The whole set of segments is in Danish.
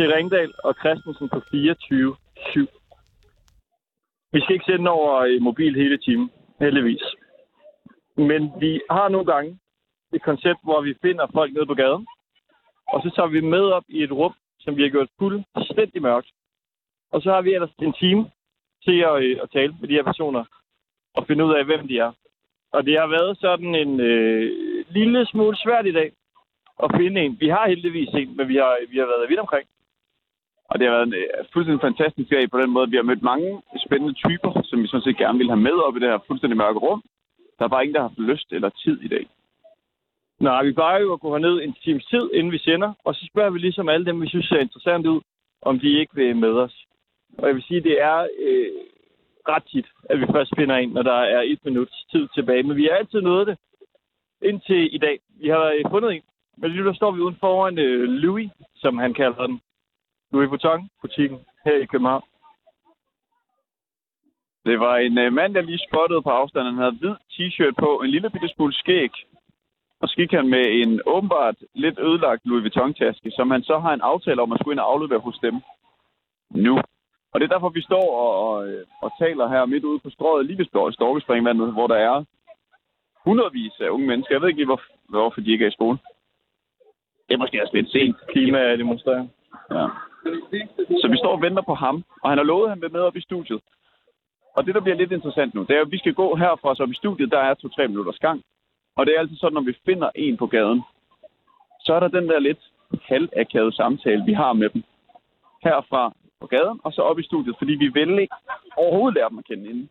til Ringdal og Christensen på 24-7. Vi skal ikke sende over i mobil hele timen, heldigvis. Men vi har nogle gange et koncept, hvor vi finder folk nede på gaden, og så tager vi med op i et rum, som vi har gjort fuldstændig mørkt. Og så har vi ellers en time til at, øh, at tale med de her personer og finde ud af, hvem de er. Og det har været sådan en øh, lille smule svært i dag at finde en. Vi har heldigvis en, men vi har, vi har været vidt omkring. Og det har været en øh, fuldstændig fantastisk dag på den måde. Vi har mødt mange spændende typer, som vi sådan set gerne vil have med op i det her fuldstændig mørke rum. Der er bare ingen, der har haft lyst eller tid i dag. Nej, vi bare jo at gå herned en times tid, inden vi sender, og så spørger vi ligesom alle dem, vi synes ser interessant ud, om de ikke vil med os. Og jeg vil sige, det er øh, ret tit, at vi først finder en, når der er et minuts tid tilbage. Men vi har altid nået det indtil i dag. Vi har fundet en. Men lige nu står vi uden foran øh, Louis, som han kalder den. Louis Vuitton-butikken her i København. Det var en øh, mand, der lige spottede på afstand. Han havde hvid t-shirt på, en lille bitte smule skæg. Og så gik han med en åbenbart lidt ødelagt Louis Vuitton-taske, som han så har en aftale om at skulle ind og aflevere hos dem nu. Og det er derfor, vi står og, og, øh, og taler her midt ude på strået, lige ved Storkespringvandet, hvor der er hundredvis af unge mennesker. Jeg ved ikke, hvor, hvorfor de ikke er i skole. Det er måske også lidt sent. Klima er demonstrerer. Ja. Så vi står og venter på ham, og han har lovet, at han vil med op i studiet. Og det, der bliver lidt interessant nu, det er, at vi skal gå herfra så op i studiet, der er to-tre minutters gang. Og det er altid sådan, når vi finder en på gaden, så er der den der lidt halvakavede samtale, vi har med dem. Herfra på gaden, og så op i studiet, fordi vi vil ikke overhovedet lære dem at kende inden.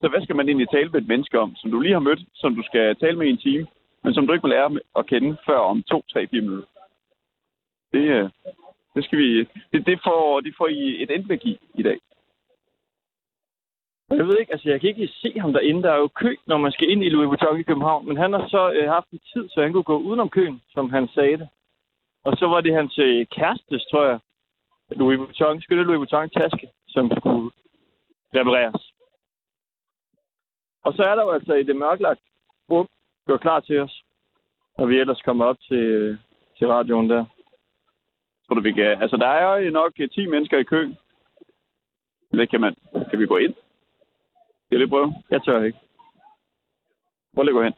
Så hvad skal man egentlig tale med et menneske om, som du lige har mødt, som du skal tale med i en time, men som du ikke må lære at kende før om to, tre, fire minutter? Det, øh, det skal vi... Det, det, får, det får I et indblik i i dag. Jeg ved ikke, altså jeg kan ikke se ham derinde. Der er jo kø, når man skal ind i Louis Vuitton i København. Men han har så øh, haft en tid, så han kunne gå udenom køen, som han sagde det. Og så var det hans øh, kærestes, tror jeg, Louis Vuitton, skønne Louis Vuitton-taske, som skulle repareres. Og så er der jo altså i det mørklagt rum, gør klar til os, når vi ellers kommer op til, til radioen der. Tror du, vi kan... Altså, der er jo nok 10 mennesker i køen. Eller kan man... Kan vi gå ind? Skal jeg lige prøve? Jeg tør ikke. Prøv lige at gå hen.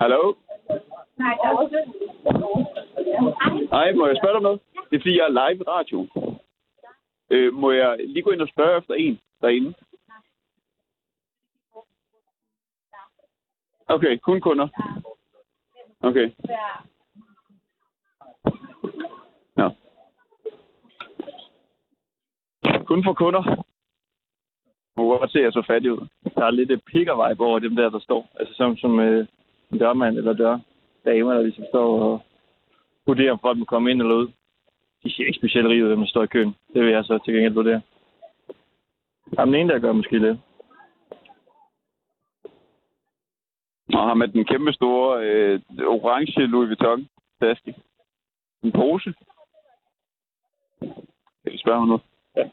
Hallo? Hej, må jeg spørge dig om noget? Det er, fordi jeg er live i radioen. Øh, må jeg lige gå ind og spørge efter en derinde? Okay, kun kunder. Okay. Ja. Kun for kunder. Må godt se, at jeg så fattig ud. Der er lidt pikker-vibe over dem der, der står. Altså som, som øh, en dørmand eller dørdamer, der ligesom står og vurderer, om folk må komme ind eller ud. De ser ikke specielt rige ud, dem der står i køen. Det vil jeg så til gengæld vurdere. Der er den ene, der gør måske lidt. Og ham med den kæmpe store øh, orange Louis Vuitton taske. En pose. Kan vi spørge ham noget? Ja.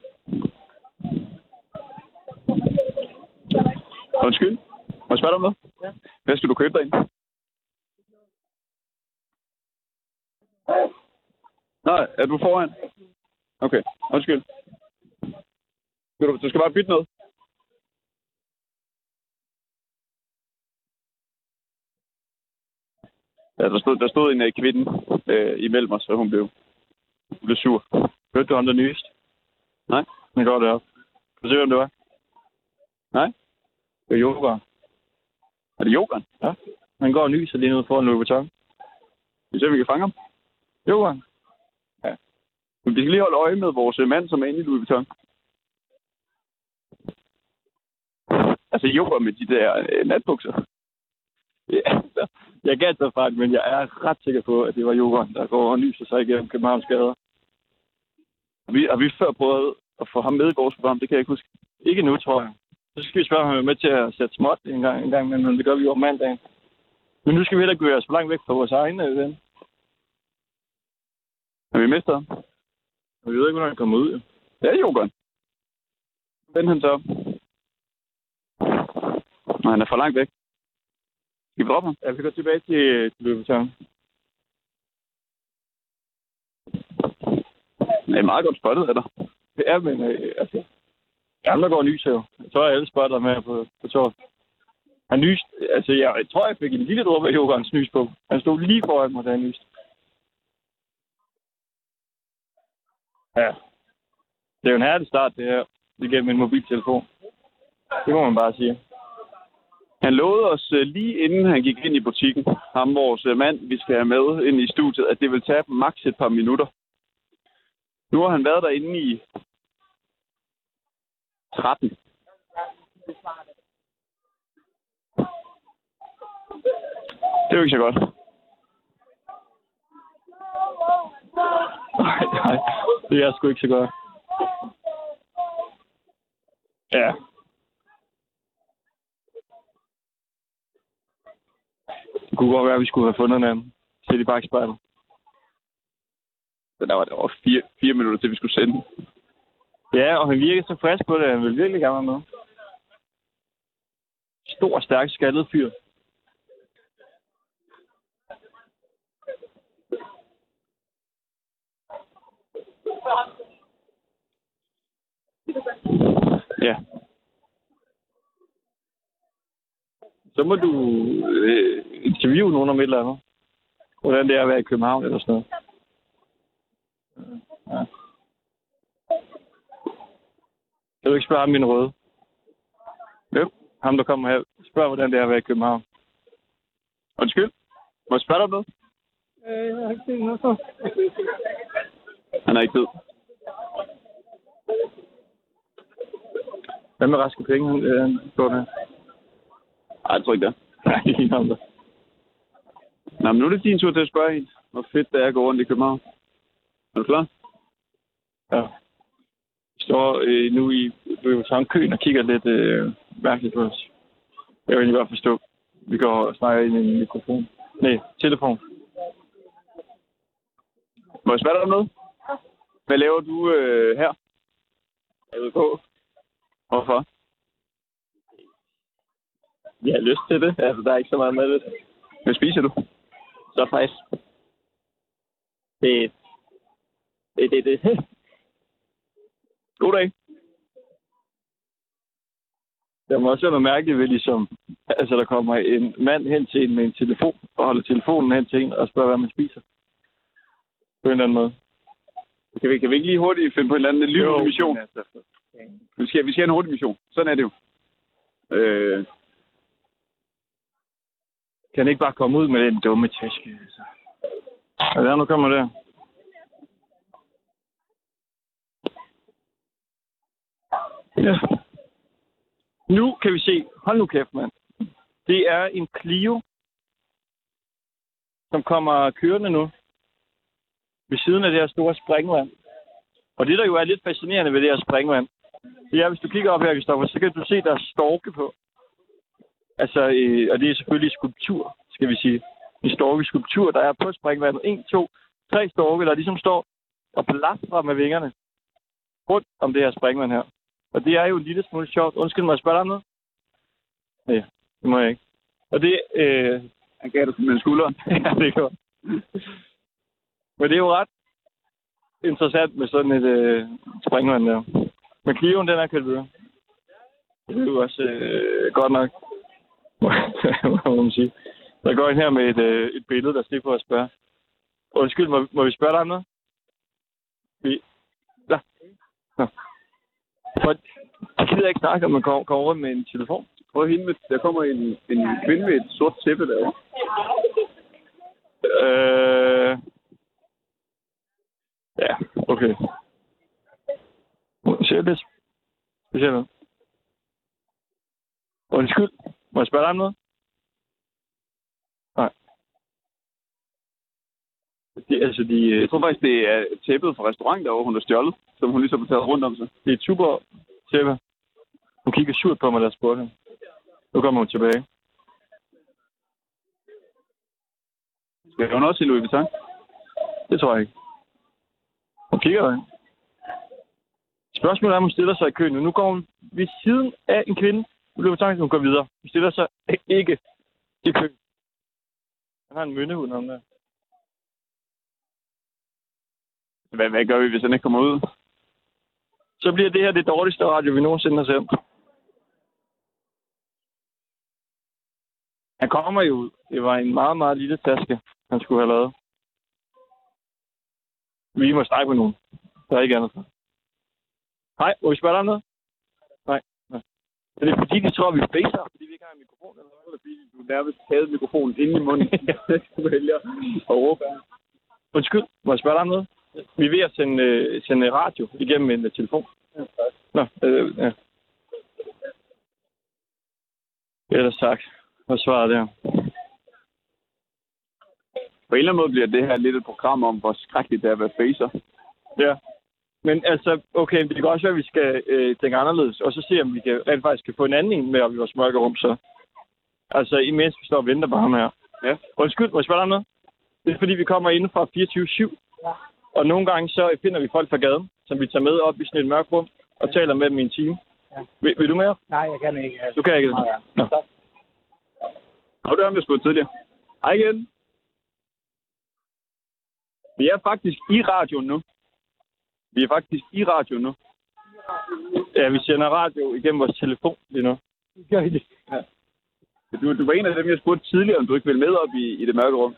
Undskyld. Må jeg spørge dig om noget? Ja. Hvad skal du købe derinde? Nej, er du foran? Okay, undskyld. Du skal bare bytte noget. Ja, der stod, der stod en uh, kvinde uh, imellem os, og hun blev, hun blev sur. Hørte du om det nyeste? Nej. Nu går det op. Kan du se, hvem det var? Nej? Det er yoga. Er det yogaen? Ja. Han går og nyser lige nu foran Louis Vuitton. Vi ser, om vi kan fange ham. Yoga. Men vi skal lige holde øje med vores øh, mand, som er inde i Louis Vuitton. Altså yoga med de der øh, natbukser. Ja, altså, jeg kan tage fejl, men jeg er ret sikker på, at det var yogaen, der går og nyser sig igennem Københavns gader. Vi, har vi før prøvet at få ham med i vores program? Det kan jeg ikke huske. Ikke nu, tror jeg. Så skal vi spørge, om han er med til at sætte småt en gang, en gang men det gør vi jo om mandagen. Men nu skal vi heller gøre os for langt væk fra vores egne ven. Har vi mistet ham? Og vi ved ikke, hvornår han kommer ud. Jo. Det er yogaen. Den han så. Nå, han er for langt væk. Skal vi droppe ham? Ja, vi går tilbage til, til Vuitton. Det er meget godt spottet af dig. Ja, men øh, altså, andre går og nyser jo. Jeg tror, alle spotter med på, på tåret. Han nyste, altså jeg, jeg tror, jeg fik en lille dråbe af yoghurtens nys på. Han stod lige foran mig, da han nyste. Ja. Det er jo en herlig start, det her. Det gennem en mobiltelefon. Det må man bare sige. Han lovede os øh, lige inden han gik ind i butikken, ham vores øh, mand, vi skal have med ind i studiet, at det vil tage maks et par minutter. Nu har han været derinde i 13. Det er jo ikke så godt. Nej, nej. Det er sgu ikke så godt. Ja. Det kunne godt være, at vi skulle have fundet en anden. Sæt i bagspejlet. Så der var det over fire, fire minutter til, vi skulle sende. Ja, og han virker så frisk på det. Han vil virkelig gerne være med. Stor, stærk, skaldet fyr. Ja. Så må du øh, interviewe nogen om et eller andet. Hvordan det er at være i København eller sådan noget. Ja. Kan du ikke spørge min røde? Jo. Ham, der kommer her. Spørg, hvordan det er at være i København. Undskyld. Må jeg spørge dig noget? Øh, jeg har ikke set noget så. Han er ikke død. Hvad med raske penge, han, øh, går der? Nej, jeg tror ikke det. Nej, det. Nå, men nu er det din tur til at spørge en, hvor fedt det er at gå rundt i København. Er du klar? Ja. Vi står øh, nu i Vuitton-køen og kigger lidt øh, mærkeligt på os. Jeg vil egentlig godt forstå. Vi går og snakker ind i en mikrofon. Nej, telefon. Må jeg spørge dig om noget? Hvad laver du øh, her? Jeg ved på. Hvorfor? Jeg har lyst til det. Altså, der er ikke så meget med det. Hvad spiser du? Så faktisk. Det det, det, det. God dag. Der må også noget mærkeligt ved, ligesom, altså der kommer en mand hen til en med en telefon, og holder telefonen hen til en, og spørger, hvad man spiser. På en eller anden måde. Kan vi, kan vi ikke lige hurtigt finde på en eller anden lille mission? altså, Vi skal, vi skal have en hurtig mission. Sådan er det jo. Øh, kan han ikke bare komme ud med den dumme taske? Altså. Er der nu kommer der. Ja. Nu kan vi se. Hold nu kæft, mand. Det er en Clio, som kommer kørende nu. Ved siden af det her store springvand. Og det, der jo er lidt fascinerende ved det her springvand, det er, hvis du kigger op her, Kristoffer, så kan du se, der er storke på. Altså, øh, og det er selvfølgelig skulptur, skal vi sige. En storkeskulptur, der er på springvandet. En, to, tre storke, der ligesom står og plastrer med vingerne rundt om det her springvand her. Og det er jo en lille smule sjovt. Undskyld mig, jeg spørger dig om noget? Nej, det må jeg ikke. Og det, øh, han gav dig med skulderen. ja, det godt. Men det er jo ret interessant med sådan et øh, springvand der. Men Clio'en, den er kørt videre. Det er jo også øh, godt nok, må man sige. Der går ind her med et, øh, et billede, der slipper at spørge. Undskyld, må, må vi spørge dig om noget? Vi... Ja. Nå. For, jeg gider ikke snakke, om man kommer, kommer rundt med en telefon. Prøv hende med, der kommer en, en kvinde med et sort tæppe derovre. Øh... Ja, okay. Ser lidt specielt ud. Undskyld. Må jeg spørge dig om noget? Nej. Det, altså, de, Jeg tror faktisk, det er tæppet fra restauranten derovre, hun har stjålet, som hun ligesom har taget rundt om sig. det er et super tæppe. Hun kigger surt på mig, da jeg spurgte hende. Nu kommer hun tilbage. Skal hun også i Louis Vuitton? Det tror jeg ikke. Hun kigger jo. Spørgsmålet er, om hun stiller sig i køen. Nu går hun ved siden af en kvinde. Nu løber hun hun går videre. Hun stiller sig ikke i kø. Han har en myndehund om der. Hvad, hvad gør vi, hvis han ikke kommer ud? Så bliver det her det dårligste radio, vi nogensinde har sendt. Han kommer jo ud. Det var en meget, meget lille taske, han skulle have lavet. Vi må snakke med nogen. Der er ikke andet. Hej, må vi spørge dig om noget? Nej. Nej. Er det fordi, de tror, vi facer, fordi vi ikke har en mikrofon? Eller hvad? Eller fordi du nærmest havde mikrofonen inde i munden. du vælger at råbe af. Undskyld, må jeg spørge dig om noget? Vi er ved at sende, øh, sende radio igennem en uh, telefon. Nå, øh, ja. Ellers tak. Hvad svarer det her? På en eller anden måde bliver det her lidt et program om, hvor skrækkeligt det er at være facer. Ja. Men altså, okay, det kan også være, at vi skal øh, tænke anderledes, og så se, om vi kan, rent faktisk kan få en anden en med op i vores mørke rum, så. Altså, imens vi står og venter på ham her. Ja. Undskyld, må jeg spørge dig noget? Det er fordi, vi kommer inden fra 24-7. Ja. Og nogle gange så finder vi folk fra gaden, som vi tager med op i sådan et mørkt rum, og taler med dem i en time. Ja. Vil, vil du med? Nej, jeg kan ikke. Altså. Du kan ikke? Nej, ja. Nå. Så, Og det har vi spurgt tidligere. Hej igen. Vi er faktisk i radioen nu. Vi er faktisk i radioen nu. Ja, vi sender radio igennem vores telefon lige nu. gør I det. Du, du var en af dem, jeg spurgte tidligere, om du ikke ville med op i, i det mørke rum.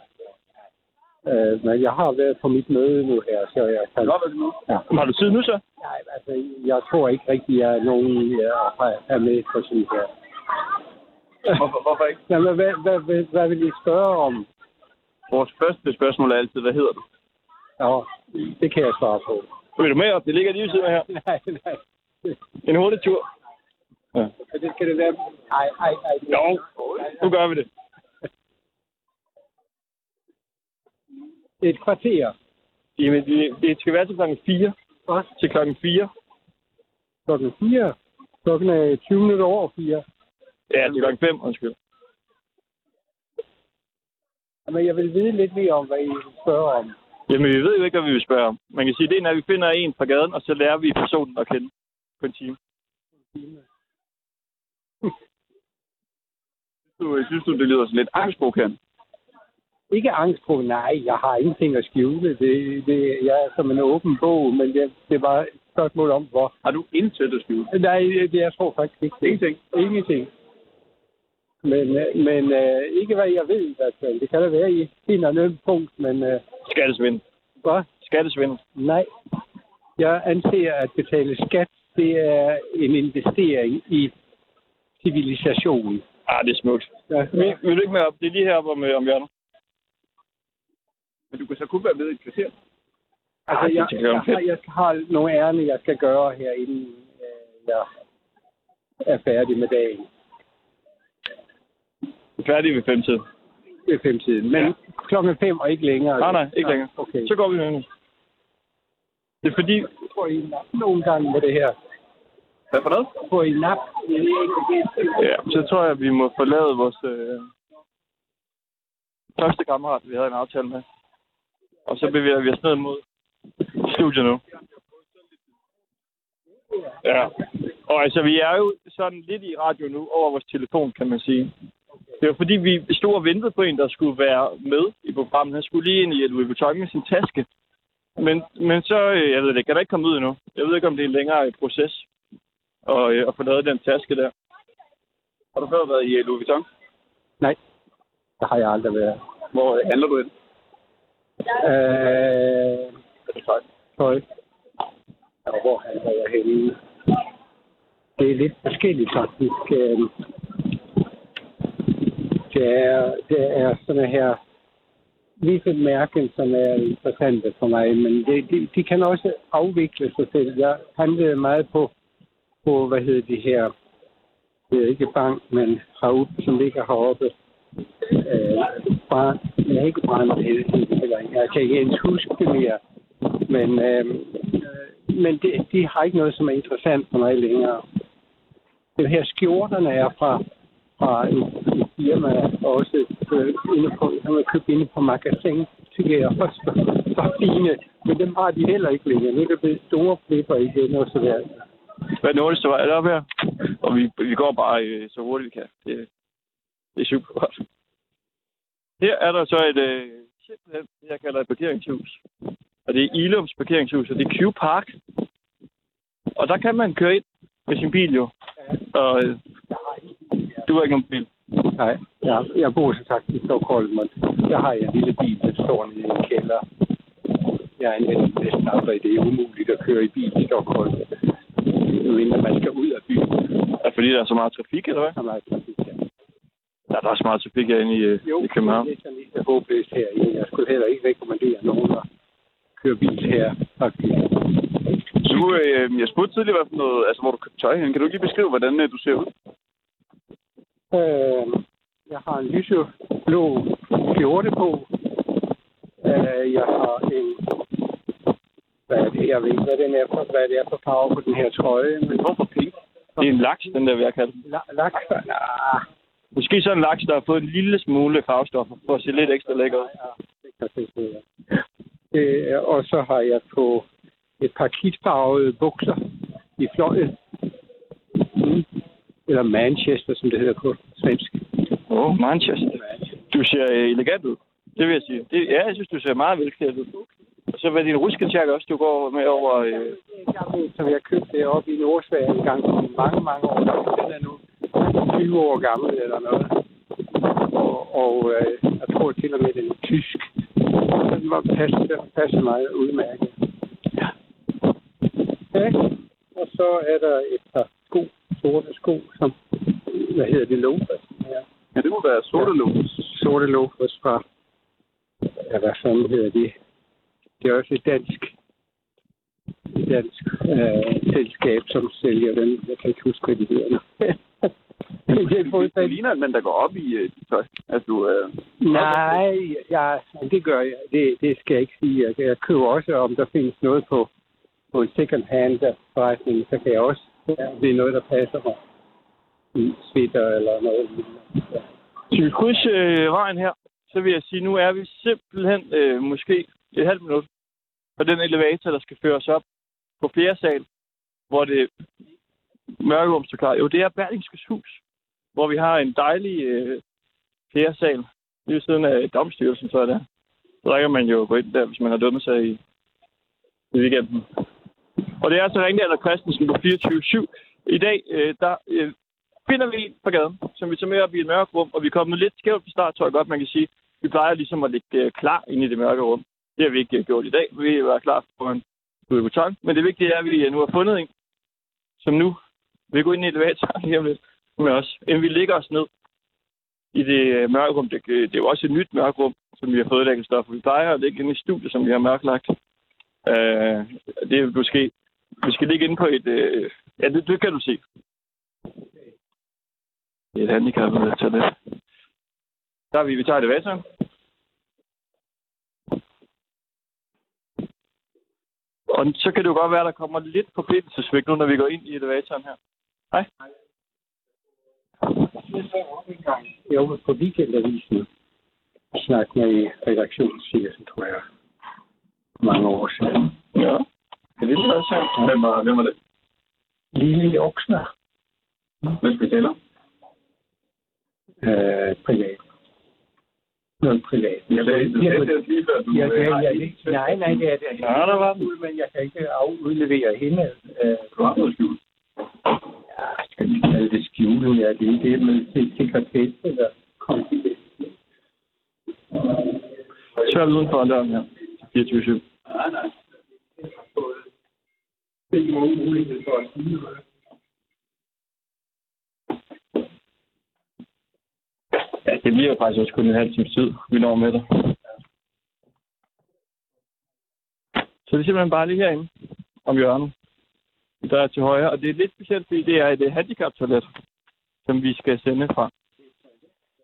Øh, men jeg har været på mit møde nu her, så jeg kan... Nå, hvad nu? Ja. Har du tid nu så? Nej, altså, jeg tror ikke rigtig, at nogen er med på sådan her. Hvorfor, hvorfor ikke? Jamen, hvad, hvad, hvad, hvad vil I spørge om? Vores første spørgsmål er altid, hvad hedder du? Ja, det kan jeg svare på. Vil du med op? Det ligger lige ved siden af her. nej, nej. En hurtig tur. Ja. Så det skal det være... Nej, nej, nej. Jo, nu gør vi det. Et kvarter. Jamen, det, det skal være til klokken 4. Hvad? Til klokken 4. Klokken 4. Klokken er 20 minutter over 4. Ja, til klokken 5, undskyld. Men jeg vil vide lidt mere om, hvad I vil spørge om. Jamen, vi ved jo ikke, hvad vi vil spørge om. Man kan sige, det er, når vi finder en fra gaden, og så lærer vi personen at kende på en time. Du, synes du, det lyder sådan lidt angstprovokerende? Ikke angst på, nej, jeg har ingenting at skjule. Det, det, jeg er som en åben bog, men det, det var et spørgsmål om, hvor. Har du intet at skjule? Nej, det, jeg tror faktisk ikke. Ingenting? Ingenting. Men, øh, men uh, ikke hvad jeg ved i hvert fald. Det kan da være, I finder noget punkt, men uh, Skattesvindel. hvad? Skattesvindel. Nej. Jeg anser, at betale skat, det er en investering i civilisation. Ah, det er smukt. Ja, Vil, vil du ikke med op? Det er lige heroppe om, øh, om hjørnet. Men du kan så kun være med i et kvarter. Altså, det jeg, jeg jeg, jeg har nogle ærne, jeg skal gøre her, inden øh, jeg er færdig med dagen. Er færdige ved 5 tid. Ved femtiden. Men Ja. klokken fem og ikke længere. Nej, nej, ikke Ja, længere. Okay. Så går vi nu. Det er fordi, Jeg får I nap nogle gange med det her. Hvad for noget? Får I nap? Ja, så tror jeg, at vi må forlade vores øh, første kammerat, vi havde en aftale med. Og så bevæger vi os ned mod studiet nu. Ja. Og altså, vi er jo sådan lidt i radio nu over vores telefon, kan man sige. Det var fordi, vi stod og ventede på en, der skulle være med i programmet. Han skulle lige ind i Louis Vuitton med sin taske. Men, men så, øh, jeg ved det ikke, kan der ikke komme ud endnu. Jeg ved ikke, om det er en længere proces at, øh, at få lavet den taske der. Har du før været i Louis Vuitton? Nej, det har jeg aldrig været. Hvor øh, handler du ind? Øh, tøj. Og hvor handler jeg henne? Det er lidt forskelligt faktisk. Det er, det er sådan her visse mærken, som er interessante for mig, men det, de, de kan også afvikle sig selv. Jeg handlede meget på, på hvad hedder det her, det er ikke bank, men herude, som ligger heroppe. Øh, brand, jeg ikke brand, eller jeg kan ikke ens huske det mere. Men, øh, øh, men de, de har ikke noget, som er interessant for mig længere. Det her skjorterne er fra, fra et, et firma, også øh, inde på, som er købt inde på magasin, tykker jeg også var fine. Men dem har de heller ikke længere. Nu er det blevet store flipper igen og så videre. Hvad er det, hurtigste vej her? Og vi, vi går bare øh, så hurtigt vi kan. Det, det er super godt. Her er der så et, øh, simpelthen, jeg kalder et parkeringshus. Og det er Ilums parkeringshus, og det er Q Park. Og der kan man køre ind med sin bil jo. Og øh, du har ikke nogen bil. Nej, jeg, jeg bor som sagt i Stockholm, og der har jeg en lille bil, der står i en kælder. Jeg anvender den næsten aldrig. Det er umuligt at køre i bil i Stockholm, medmindre man skal ud af byen. Er det fordi, der er så meget trafik, eller hvad? Så meget trafik, ja. Ja, der er så meget trafik herinde i, øh, Jo, i København. det er sådan lidt håbløst herinde. Jeg skulle heller ikke rekommendere nogen at køre bil her, faktisk. Du, øh, jeg spurgte tidligere, hvad for noget, altså, hvor du købte tøj hen. Kan du ikke lige beskrive, hvordan øh, du ser ud? Øh, jeg har en lyseblå skjorte på. Øh, jeg har en... Hvad er det? Jeg ved ikke, hvad, den er for, hvad det er for farve på den her trøje. Men Hvorfor pink? Det er en laks, den der, vil jeg kalde den. la- laks... Nah, Måske sådan en laks, der har fået en lille smule farvestoffer, for at se lidt ekstra lækker ud. ja, det kan jeg se. Ja. Øh, og så har jeg på et par kitfarvede bukser i fløjet. Mm. Eller Manchester, som det hedder på svensk. Åh, oh, Manchester. Du ser øh, elegant ud. Det vil jeg sige. Det, ja, jeg synes, du ser meget velklædt ud. Og så var din rusketjak også, du går med over... Øh, som jeg købte deroppe i Nordsverige en gang for mange, mange år. Den er nu 20 år gammel eller noget. Og, og øh, jeg tror til og med, den er tysk. Så den var passet, passet meget udmærket. Ja. ja. Og så er der et par sko, som, hvad hedder det, loafers? Ja. Ja, det må være sorte lås. Sorte loafers fra, ja, hvad fanden hedder det? Det er også et dansk, et dansk øh, selskab, som sælger dem. Jeg kan ikke huske, hvad de hedder det fået Det ligner en mand, der går op i øh, tøj. Altså, du, øh, Nej, ja, det gør jeg. Det, det skal jeg ikke sige. Jeg, jeg køber også, om der findes noget på, på en second hand forretning, så kan jeg også, ja, det er noget, der passer mig. En eller noget lignende. Ja. Skal vi krydse øh, vejen her, så vil jeg sige, nu er vi simpelthen øh, måske et halvt minut på den elevator, der skal føres op på fjerde sal, hvor det mørkerum står klar. Jo, det er Berlingskes hus, hvor vi har en dejlig øh, fjerde sal. Lige ved siden af domstyrelsen, så er det. Så der kan man jo gå ind der, hvis man har dømt sig i, i weekenden. Og det er altså Ringdal og Christensen på 24-7. I dag, øh, der øh, finder vi en på gaden, som vi tager med op i et mørkt rum, og vi er kommet lidt skævt på start, tror jeg godt, man kan sige. Vi plejer ligesom at ligge øh, klar inde i det mørke rum. Det har vi ikke øh, gjort i dag. Vi var klar på en Louis Men det vigtige er, at vi øh, nu har fundet en, som nu vil gå ind i elevatoren lige om lidt med os, inden vi ligger os ned i det mørke rum. Det, det er jo også et nyt mørke rum, som vi har fået lækket stof. Vi plejer at ligge inde i studiet, som vi har mørklagt. Øh, det er måske... Vi skal ligge inde på et... Øh, ja, det, det kan du se. Det et handicappet toilet. Der er vi, vi tager elevatoren. Og så kan det jo godt være, at der kommer lidt forbindelsesvægt nu, når vi går ind i elevatoren her. Hej. Jeg var på weekendavisen og snakke med redaktionschefen, tror jeg, mange år siden. Ja. Det er lidt interessant. hvem, var, hvem var det? Lille Oksner, Hvad skal vi tale om? Øh, privat. Noget privat. Jeg har jeg, ikke- ikke. nej, nej, det er det. Ja, der var den. Men jeg kan ikke afudlevere hende. Øh, Du har noget skjult. ja, skal vi kalde det skjule? Ja, det er det med sekretess eller konfidens. Så er vi uden for døren her. 24 Nej, nej. Det er jo mulighed for at sige noget. Ja, det bliver jo faktisk også kun en halv times tid, vi når med dig. Så det er simpelthen bare lige herinde om hjørnet. Der er til højre, og det er lidt specielt, fordi det er et øh, handicap-toilet, som vi skal sende fra.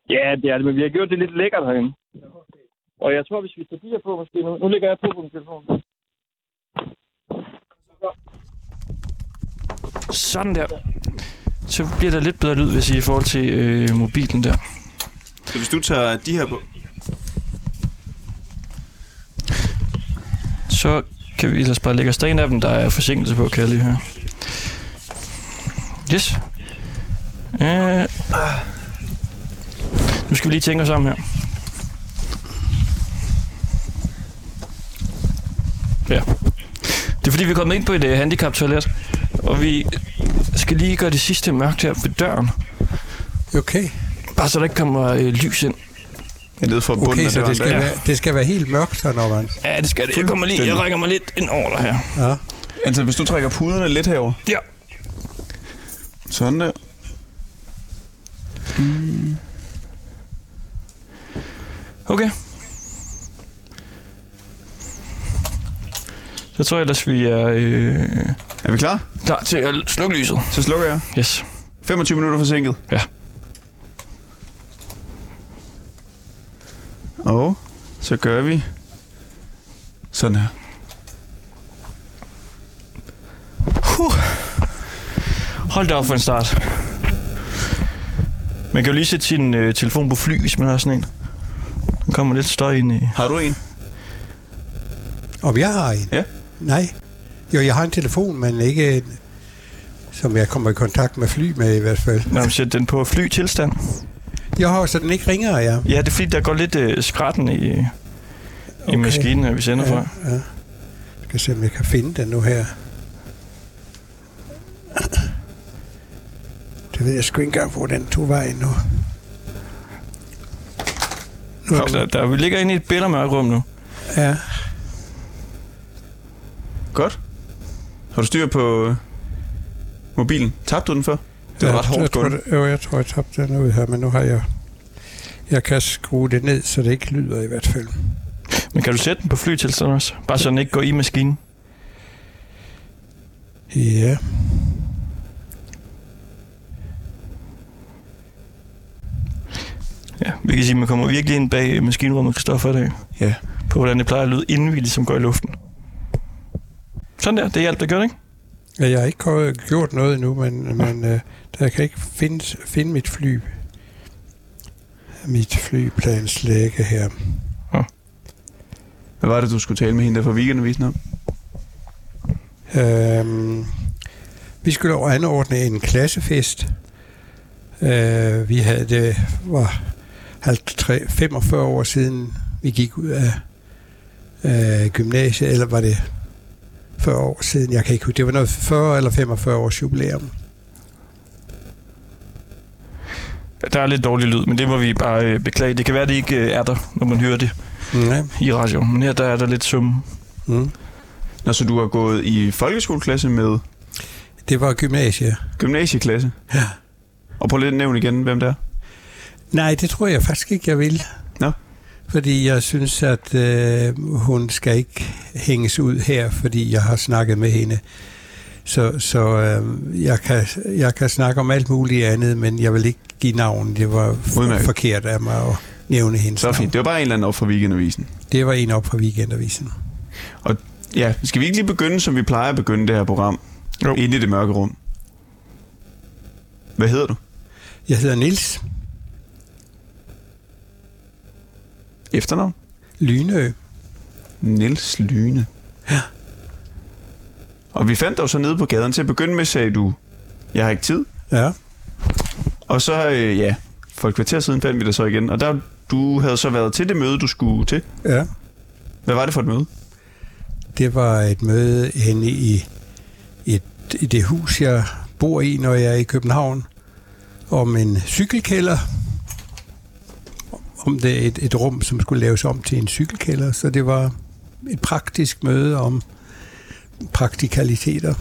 Ja, det er det, men vi har gjort det lidt lækkert herinde. Og jeg tror, hvis vi tager de her på, måske nu. Nu lægger jeg på på min telefon. Sådan der. Så bliver der lidt bedre lyd, hvis I i forhold til øh, mobilen der. Så hvis du tager de her på... Så kan vi ellers bare lægge os af dem, der er forsinkelse på, kan jeg lige høre. Yes. Øh. Nu skal vi lige tænke os om her. Ja. Det er fordi, vi er kommet ind på et uh, handicap-toilet, og vi skal lige gøre det sidste mørkt her ved døren. Okay. Bare så der ikke kommer uh, lys ind. Jeg nede for bunden okay så det skal, der. være, det skal være helt mørkt her, når man... Ja, det skal det. Jeg, kommer lige, jeg rækker mig lidt ind over dig her. Ja. Altså, hvis du trækker puderne lidt herover. Ja. Sådan der. Okay. Så tror jeg ellers, vi er øh, Er vi klar? klar til at slukke lyset. Så slukker jeg. Yes. 25 minutter forsinket. Ja. Og så gør vi sådan her. Huh. Hold da op for en start. Man kan jo lige sætte sin øh, telefon på fly, hvis man har sådan en. Der kommer lidt støj ind i... Har du en? Om jeg har en? Ja. Nej. Jo, jeg har en telefon, men ikke en, som jeg kommer i kontakt med fly med i hvert fald. Når man sætter den på flytilstand. Jeg har så den ikke ringer, ja. Ja, det er fordi, der går lidt øh, skratten i, i Okay. maskinen, her, vi sender fra. Ja, ja. Jeg skal se, om jeg kan finde den nu her. Det ved jeg sgu ikke engang, hvor den tog vejen nu. nu Fuck, der, der, vi ligger inde i et bældermørkt rum nu. ja, Godt. Har du styr på øh, mobilen? Tabte du den før? Det var ja, ret hårdt jeg tror, det, jo, jeg tror, jeg tabte den ud her, men nu har jeg... Jeg kan skrue det ned, så det ikke lyder i hvert fald. Men kan du sætte den på flytilstand også? Bare så den ikke går i maskinen. Ja. Ja, vi kan sige, at man kommer virkelig ind bag maskinrummet, Kristoffer, i dag. Ja. På hvordan det plejer at lyde, inden vi ligesom går i luften. Sådan der, det alt, der gør det, ikke? Ja, Jeg har ikke gjort noget endnu, men, men øh, der kan ikke finde, finde mit fly. Mit flyplanslæge her. Hvad var det, du skulle tale med hende der fra weekendavisen om? Øhm, vi skulle anordne en klassefest. Øh, vi havde det var 50, 45 år siden, vi gik ud af øh, gymnasiet, eller var det 40 år siden, jeg kan ikke huske. Det var noget 40 eller 45 års jubilæum. Der er lidt dårlig lyd, men det må vi bare øh, beklage. Det kan være, det ikke øh, er der, når man hører det Ja. i radio. Men her der er der lidt sum. Mm. Når så du har gået i folkeskoleklasse med Det var gymnasiet. gymnasieklasse. Ja. Og prøv lidt at nævne igen, hvem det er. Nej, det tror jeg faktisk ikke, jeg vil. Nå. Fordi jeg synes, at øh, hun skal ikke hænges ud her, fordi jeg har snakket med hende. Så, så øh, jeg, kan, jeg kan snakke om alt muligt andet, men jeg vil ikke give navn. Det var Udmærket. forkert af mig at nævne hende. Så fint. Det var bare en eller anden op fra weekendavisen. Det var en op fra weekendavisen. Ja, skal vi ikke lige begynde, som vi plejer at begynde det her program? Jo. Inde i det mørke rum. Hvad hedder du? Jeg hedder Nils Efternavn? Lynø. Niels Lyne. Ja. Og vi fandt dig så nede på gaden. Til at begynde med sagde du, jeg har ikke tid. Ja. Og så, øh, ja, for et kvarter siden fandt vi dig så igen. Og der, du havde så været til det møde, du skulle til. ja. Hvad var det for et møde? Det var et møde inde i, et, i det hus, jeg bor i, når jeg er i København, om en cykelkælder. Om det et, et rum, som skulle laves om til en cykelkælder. Så det var et praktisk møde om praktikaliteter.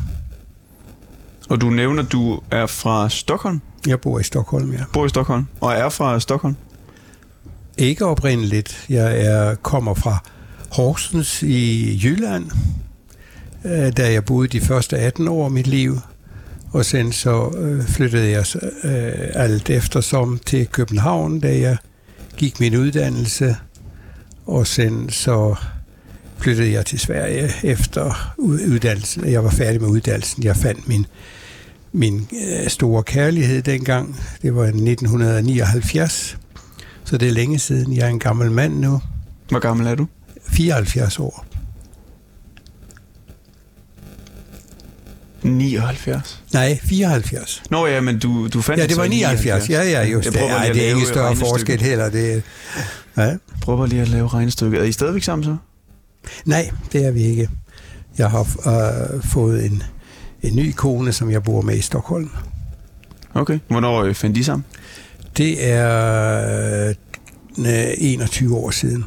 Og du nævner, at du er fra Stockholm. Jeg bor i Stockholm, ja. Bor i Stockholm. Og er fra Stockholm. Ikke oprindeligt. Jeg er, kommer fra Horsens i Jylland, øh, da jeg boede de første 18 år af mit liv. Og sen så øh, flyttede jeg øh, alt eftersom til København, da jeg gik min uddannelse. Og sen så flyttede jeg til Sverige efter ud- uddannelsen. Jeg var færdig med uddannelsen. Jeg fandt min, min øh, store kærlighed dengang. Det var i 1979. Så det er længe siden. Jeg er en gammel mand nu. Hvor gammel er du? 74 år. 79. Nej, 74. Nå ja, men du, du fandt Ja, det var i 79. Ja, ja, just Jeg det. Ej, det er ikke større forskel heller. Det, ja. Prøver lige at lave regnestykket. Er I stadigvæk sammen så? Nej, det er vi ikke. Jeg har øh, fået en, en ny kone, som jeg bor med i Stockholm. Okay. Hvornår øh, fandt de sammen? Det er øh, 21 år siden.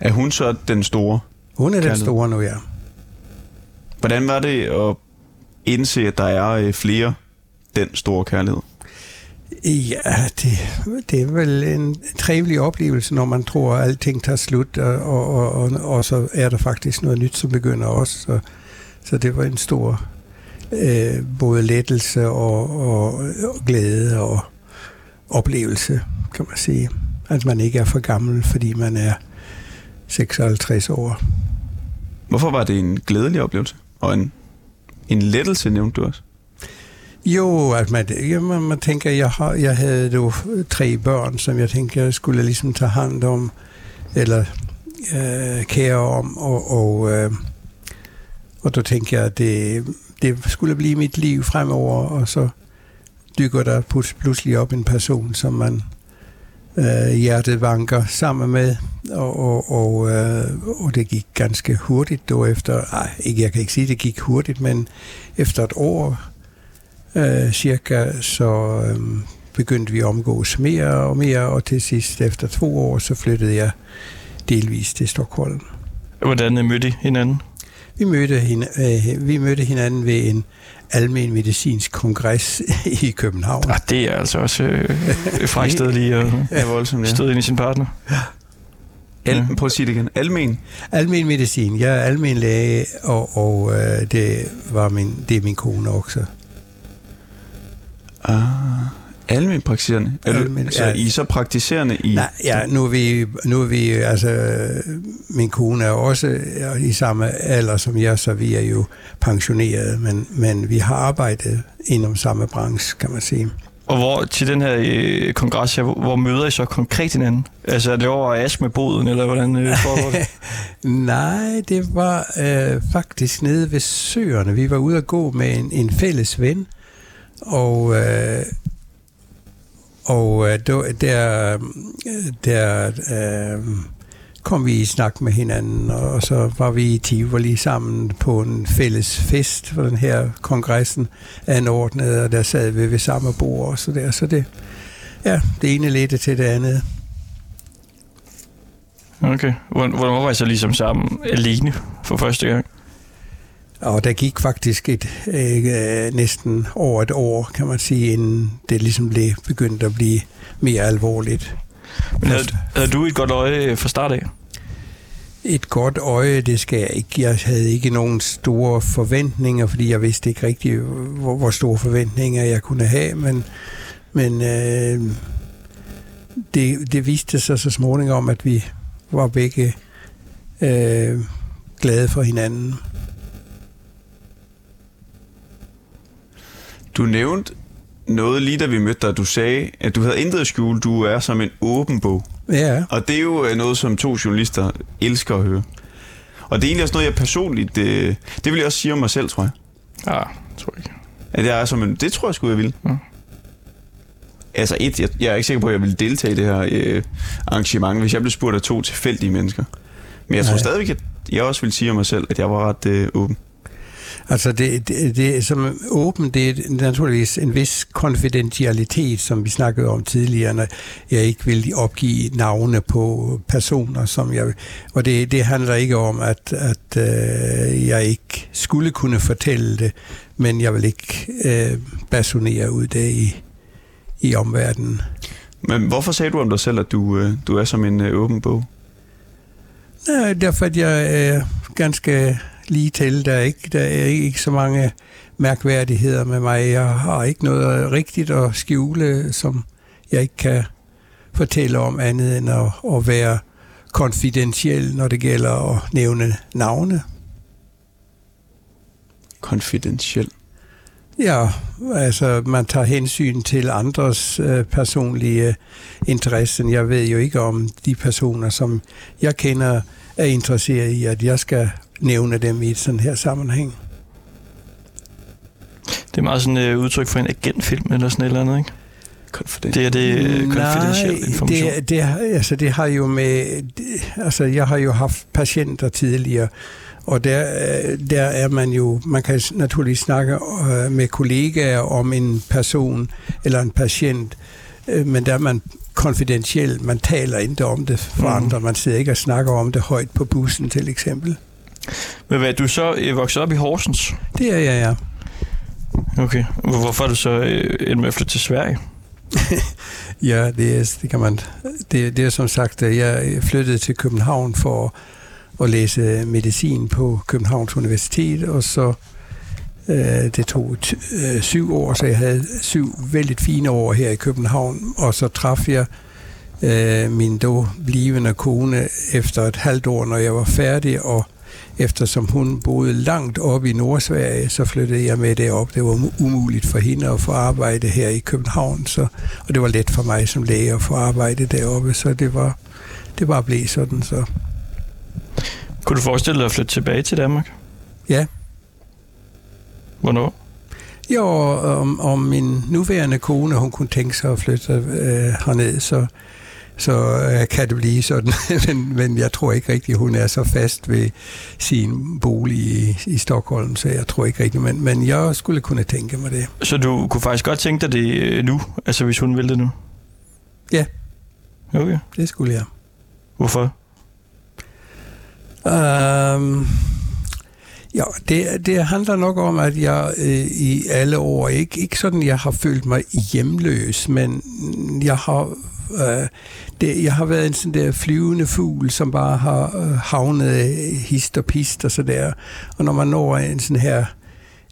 Er hun så den store? Hun er den store nu, ja. Hvordan var det at indse, at der er øh, flere den store kærlighed? Ja, det, det er vel en trevelig oplevelse, når man tror, at alting tager slut, og, og, og, og så er der faktisk noget nyt, som begynder også. Så, så det var en stor øh, både lettelse og, og, og glæde og oplevelse, kan man sige. At man ikke er for gammel, fordi man er 56 år. Hvorfor var det en glædelig oplevelse? Og en, en lettelse, nævnte du også. Jo, at man, ja, man, man tænker, jeg, har, jeg havde jo tre børn, som jeg tænkte, jeg skulle ligesom tage hand om, eller øh, kære om, og, og, øh, og der tænkte jeg, at det, det skulle blive mit liv fremover, og så dykker der pludselig op en person, som man øh, hjertevanker sammen med, og, og, og, øh, og det gik ganske hurtigt då efter, ej, ikke, jeg kan ikke sige, det gik hurtigt, men efter et år øh, cirka, så øh, begyndte vi at omgås mere og mere, og til sidst efter to år, så flyttede jeg delvis til Stockholm. Hvordan mødte I hinanden? Vi mødte, hende, øh, vi mødte hinanden ved en almen medicinsk kongres i København. Ah, det er altså også øh, et frækt sted lige at Ja, voldsomt, ja. støde ind i sin partner. Al, Ja. prøv at sige det igen. Almen. Almen medicin. Jeg er almen læge, og, og øh, det, var min, det er min kone også. Ah, almen praktiserende. Er du, Almen- så ja. I er så praktiserende i... Nej, ja, nu er vi, nu er vi altså, min kone er også i samme alder som jeg, så vi er jo pensioneret, men, men vi har arbejdet inden samme branche, kan man sige. Og hvor til den her øh, kongres her, hvor, hvor møder I så konkret hinanden? Altså er det over Asmeboden, eller hvordan øh, foregår det? Nej, det var øh, faktisk nede ved Søerne. Vi var ude at gå med en, en fælles ven, og, øh, og øh, der, der, der øh, kom vi i snak med hinanden, og så var vi i Tivoli sammen på en fælles fest for den her kongressen anordnet, og der sad vi ved samme bord og så der. Så det, ja, det ene ledte til det andet. Okay. Hvor- Hvornår var I så ligesom sammen alene for første gang? Og der gik faktisk et, øh, næsten over et år, kan man sige, inden det ligesom blev begyndt at blive mere alvorligt. Men havde, havde du et godt øje fra start af? Et godt øje, det skal jeg ikke. Jeg havde ikke nogen store forventninger, fordi jeg vidste ikke rigtig, hvor, hvor store forventninger jeg kunne have, men, men øh, det, det viste sig så småningom, at vi var begge øh, glade for hinanden. Du nævnte noget lige da vi mødte dig. Du sagde, at du havde intet at skjule. Du er som en åben bog. Ja, Og det er jo øh, noget, som to journalister elsker at høre. Og det er egentlig også noget, jeg personligt... Øh, det vil jeg også sige om mig selv, tror jeg. Ah, tror jeg ikke. At jeg er som en... Det tror jeg sgu, jeg vil. Ja. Altså et, jeg, jeg er ikke sikker på, at jeg vil deltage i det her øh, arrangement, hvis jeg blev spurgt af to tilfældige mennesker. Men jeg tror Nej. stadigvæk, at jeg også vil sige om mig selv, at jeg var ret øh, åben. Altså det, det, det som åben, det er naturligvis en vis konfidentialitet, som vi snakkede om tidligere, når jeg ikke vil opgive navne på personer, som jeg... Og det, det handler ikke om, at, at øh, jeg ikke skulle kunne fortælle det, men jeg vil ikke øh, basunere ud det i, i omverdenen. Men hvorfor sagde du om dig selv, at du, øh, du er som en øh, åben bog? Nej, derfor at jeg er ganske lige til. Der er, ikke, der er ikke så mange mærkværdigheder med mig. Jeg har ikke noget rigtigt at skjule, som jeg ikke kan fortælle om andet end at, at være konfidentiel, når det gælder at nævne navne. Confidentiel. Ja, altså man tager hensyn til andres øh, personlige interesser. Jeg ved jo ikke om de personer, som jeg kender, er interesseret i, at jeg skal nævne dem i sådan her sammenhæng. Det er meget sådan et øh, udtryk for en agentfilm eller sådan et eller andet, ikke? Det er det øh, confidential information. det, det, altså det har jo med... Det, altså jeg har jo haft patienter tidligere, og der, øh, der er man jo... Man kan naturligvis snakke med kollegaer om en person eller en patient, men der er man konfidentiel. Man taler ikke om det for Mm. andre. Man sidder ikke og snakker om det højt på bussen, til eksempel. Men hvad, du er så øh, vokset op i Horsens? Det er jeg, ja. Okay. Hvor- Hvorfor er du så øh, endt med at flytte til Sverige? Ja, det er, det kan man. Det, det er som sagt, at jeg flyttede til København for at læse medicin på Københavns Universitet, og så øh, det tog øh, syv år, så jeg havde syv vældig fine år her i København, og så traf jeg øh, min då blivende kone efter et halvt år, når jeg var færdig, og eftersom hun boede langt oppe i Nordsverige, så flyttede jeg med derop. Det var um- umuligt for hende at få arbejde her i København, så, og det var let for mig som læge at få arbejde deroppe, så det var, det var blevet sådan. Så. Kunne du forestille dig at flytte tilbage til Danmark? Ja. Hvornår? Jo, om, om min nuværende kone, hun kunne tænke sig at flytte øh, herned, så, så øh, kan det blive sådan. men, men jeg tror ikke rigtigt, hun er så fast ved sin bolig i, i Stockholm, så jeg tror ikke rigtigt. Men, men jeg skulle kunne tænke mig det. Så du kunne faktisk godt tænke dig det øh, nu? Altså hvis hun ville det nu? Ja. Okay. Det skulle jeg. Hvorfor? Um, ja, det, det handler nok om, at jeg øh, i alle år, ikke, ikke sådan, jeg har følt mig hjemløs, men jeg har, øh, det, jeg har været en sådan der flyvende fugl, som bare har øh, havnet øh, hist og pist og så der. Og når man når en sådan her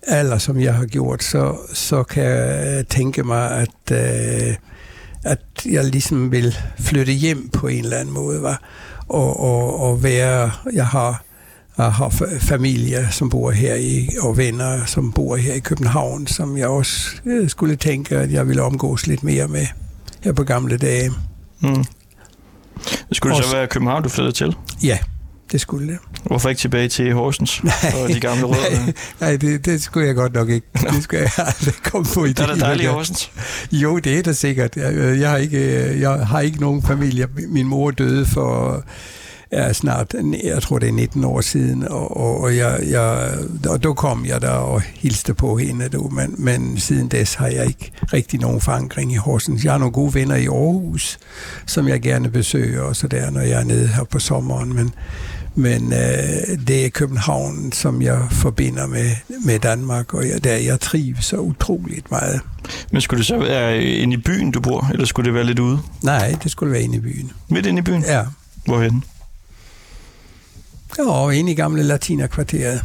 alder, som jeg har gjort, så, så kan jeg tænke mig, at, øh, at jeg ligesom vil flytte hjem på en eller anden måde, var og, og, og være, jeg har, jeg har familie, som bor her i, og venner, som bor her i København, som jeg også øh, skulle tænke, at jeg ville omgås lidt mere med her på gamle dage. Mm. Skulle det så være København, du flyttede til? Ja, det skulle det. Hvorfor ikke tilbage til Horsens og de gamle rødder? Nej, nej det, det skulle jeg godt nok ikke. Det skulle jeg aldrig komme på i Der er det dejligt i Horsens. Jo, det er da sikkert. Jeg, øh, jeg, har ikke, jeg har ikke nogen familie. Min mor døde for ja, snart, jeg tror det er 19 år siden, og, og, og, jeg, jeg, og då kom jeg der og hilste på hende, du, men, men siden des har jeg ikke rigtig nogen forankring i Horsens. Jeg har nogle gode venner i Aarhus, som jeg gerne besøger, og så der, når jeg er nede her på sommeren, men men øh, det er København, som jeg forbinder med, med Danmark, og jeg, der jeg trives så utroligt meget. Men skulle det så være inde i byen, du bor, eller skulle det være lidt ude? Nej, det skulle være inde i byen. Midt inde i byen? Ja, Hvorhen? Og inde i gamle latinerkvarteret.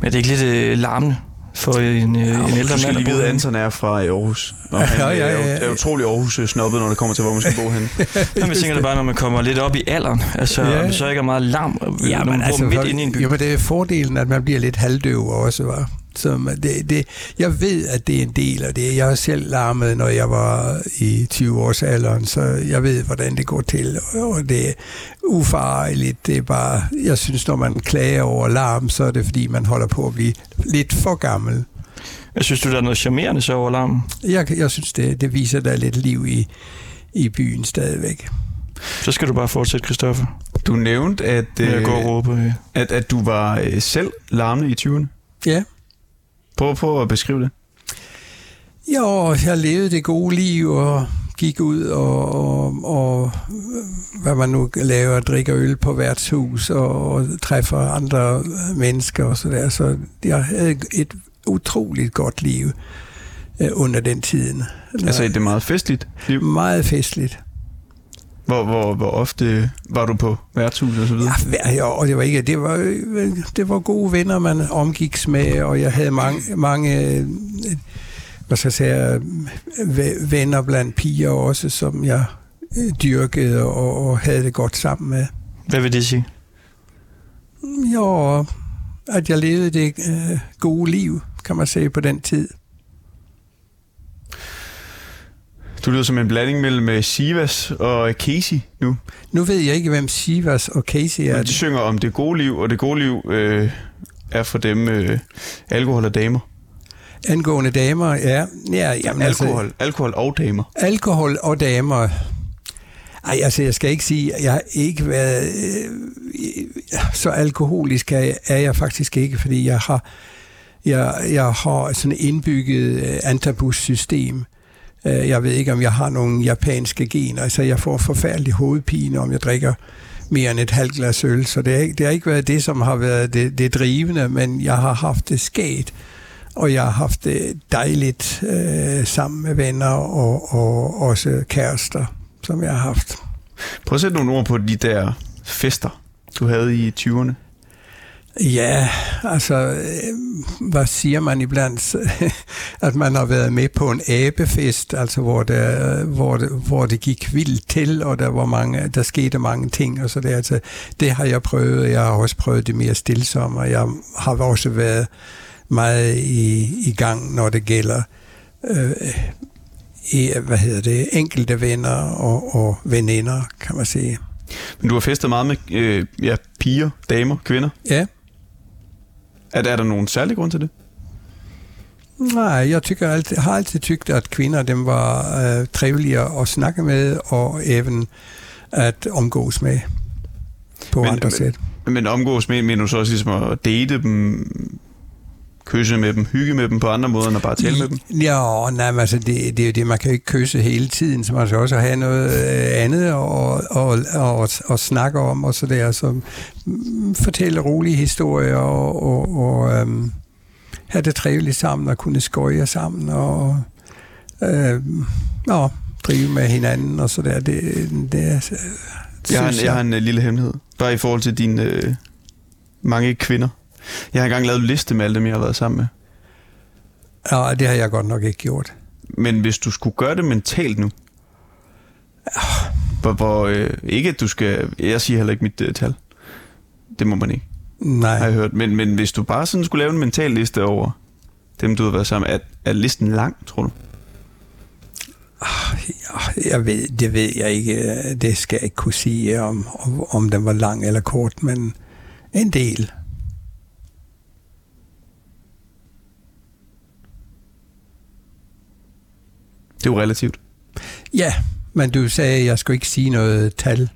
Men er det ikke lidt øh, larmende for en, øh, en ældre mand lige bo vide, at? Anton er fra Aarhus. Og han Ja, ja, er jo- ja. er utrolig Aarhus-snobbet, når det kommer til, hvor man skal bo hen. Jamen, jeg tænker det bare, når man kommer lidt op i alderen, altså Ja. ja. man så ikke er meget larm, ja, når man altså, bor midt inde i en by. Jo, men det er fordelen, at man bliver lidt halvdøv også, var. Man- det, det, jeg ved, at det er en del af det. Jeg har selv larmet, når jeg var i 20 års alderen, så jeg ved, hvordan det går til. Og det er ufarligt. Det er bare, jeg synes, når man klager over larm, så er det, fordi man holder på at blive lidt for gammel. Jeg synes du, der er noget charmerende så over larmen? Jeg, jeg synes, det, det viser, at der er lidt liv i, i byen stadigvæk. Så skal du bare fortsætte, Christoffer. Du nævnte, at, Øh, jeg går og råber. Øh. at, at du var øh, selv larmende i 20'erne. Ja. Prøv, prøv at beskrive det. Jo, jeg levede det gode liv og gik ud og, og, og hvad man nu laver, drikker øl på værtshus og, og træffer andre mennesker og så der. Så jeg havde et utroligt godt liv øh, under den tiden. Altså, det er meget festligt liv. Meget festligt. Hvor, hvor, hvor ofte var du på værtshus og så videre? Ja, hver år, og det var ikke, det var, det var gode venner, man omgiks med, og jeg havde mange, mange hvad skal jeg sige, venner blandt piger også, som jeg øh, dyrkede og, og havde det godt sammen med. Hvad vil det sige? Jo, at jeg levede det øh, gode liv, kan man sige, på den tid. Du lyder som en blanding mellem øh, Sivas og Casey nu. Nu ved jeg ikke, hvem Sivas og Casey er. Men de synger om det gode liv, og det gode liv øh, er for dem øh, alkohol og damer. Angående damer, ja. ja jamen, Alkohol, Altså, alkohol og damer. alkohol og damer. Ej, altså, jeg skal ikke sige, jeg har ikke været... Øh, så alkoholisk er jeg, er jeg faktisk ikke, fordi jeg har, jeg, jeg har sådan et indbygget øh, antabus-system. Øh, jeg ved ikke, om jeg har nogle japanske gener, altså jeg får forfærdelig hovedpine, om jeg drikker mere end et halvt glas øl, så det har, ikke, det har ikke været det, som har været det, det drivende, men jeg har haft det sket, og jeg har haft det dejligt øh, sammen med venner og, og også kærester, som jeg har haft. Prøv at sætte nogle ord på de der fester, du havde i 20'erne. Ja, altså, øh, hvad siger man iblandt? at man har været med på en abefest, altså hvor det, hvor det, hvor det gik vildt til, og der, var mange, der skete mange ting, og så det, altså, det har jeg prøvet. Jeg har også prøvet det mere stillsomme, og jeg har også været meget i, i gang, når det gælder øh, i, hvad hedder det, enkelte venner og, og veninder, kan man sige. Men du har festet meget med øh, ja, piger, damer, kvinder. Ja, Er, er der nogen særlig grund til det? Nej, jeg tykker altid, har altid tykt, at kvinder dem var øh, triveligere at snakke med, og even at omgås med på Men- men, andre men- sæt. Men omgås med, mener du så også ligesom at date dem, kysse med dem, hygge med dem på andre måder, end at bare tale med dem? Ja, nej, men altså, det, det er jo det, man kan jo ikke kysse hele tiden, så man skal også have noget øh, andet at og, og, og, og snakke om, og så der, så mm, fortælle rolige historier, og, og, og øhm, have det trevligt sammen, og kunne skøje sammen, og øh, og drive med hinanden, og så der, det, det er, øh, Jeg har, en, jeg har en uh, lille hemmelighed. Bare i forhold til dine øh, mange kvinder. Jeg har engang lavet en liste med alle dem, jeg har været sammen med. Ja, det har jeg godt nok ikke gjort. Men hvis du skulle gøre det mentalt nu, hvor, hvor øh, ikke at du skal, jeg siger heller ikke mit øh, tal, det må man ikke, Nej. har jeg hørt, men, men hvis du bare sådan skulle lave en mental liste over dem, du har været sammen med, er, er listen lang, tror du? Ja, Jeg ved, det ved jeg ikke. Det skal jeg ikke kunne sige, om, om, om den var lang eller kort, men en del. Det er jo relativt. Ja, men du sagde, at jeg skulle ikke sige noget tal.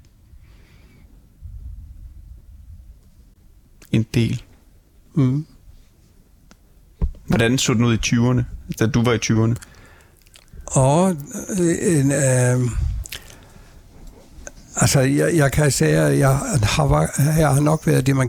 En del. Mm. Hvordan så den ud i 20'erne, da du var i 20'erne? Og øh, en, øh, altså, jeg, jeg kan sige, at jeg har, jeg har nok været det, man,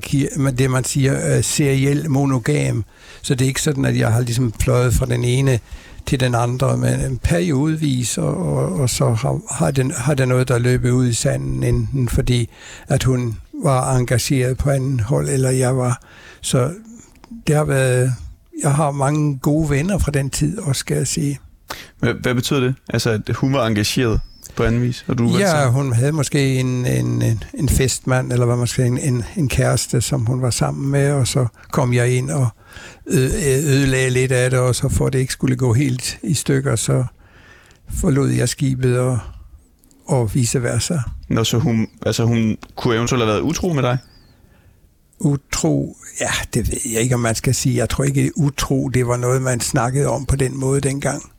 det, man siger øh, seriel monogam. Så det er ikke sådan, at jeg har ligesom pløjet fra den ene til den andre, men en periodevis, og, og, og så har, har, den, har der noget, der løbet ud i sanden, enten fordi, at hun var engageret på anden hold, eller jeg var. Så det har været, jeg har mange gode venner fra den tid, også skal jeg sige. Hvad, hvad betyder det? Altså, at hun var engageret på anden vis, og du var Ja, hun havde måske en, en, en, en festmand, eller hvad man skal en, en, en kæreste, som hun var sammen med, og så kom jeg ind og ødelagde lidt af det, og så for at det ikke skulle gå helt i stykker, så forlod jeg skibet og, og vice versa. Nå, så hun, altså hun kunne eventuelt have været utro med dig? Utro, ja, det ved jeg ikke, om man skal sige. Jeg tror ikke, utro, det var noget, man snakkede om på den måde dengang.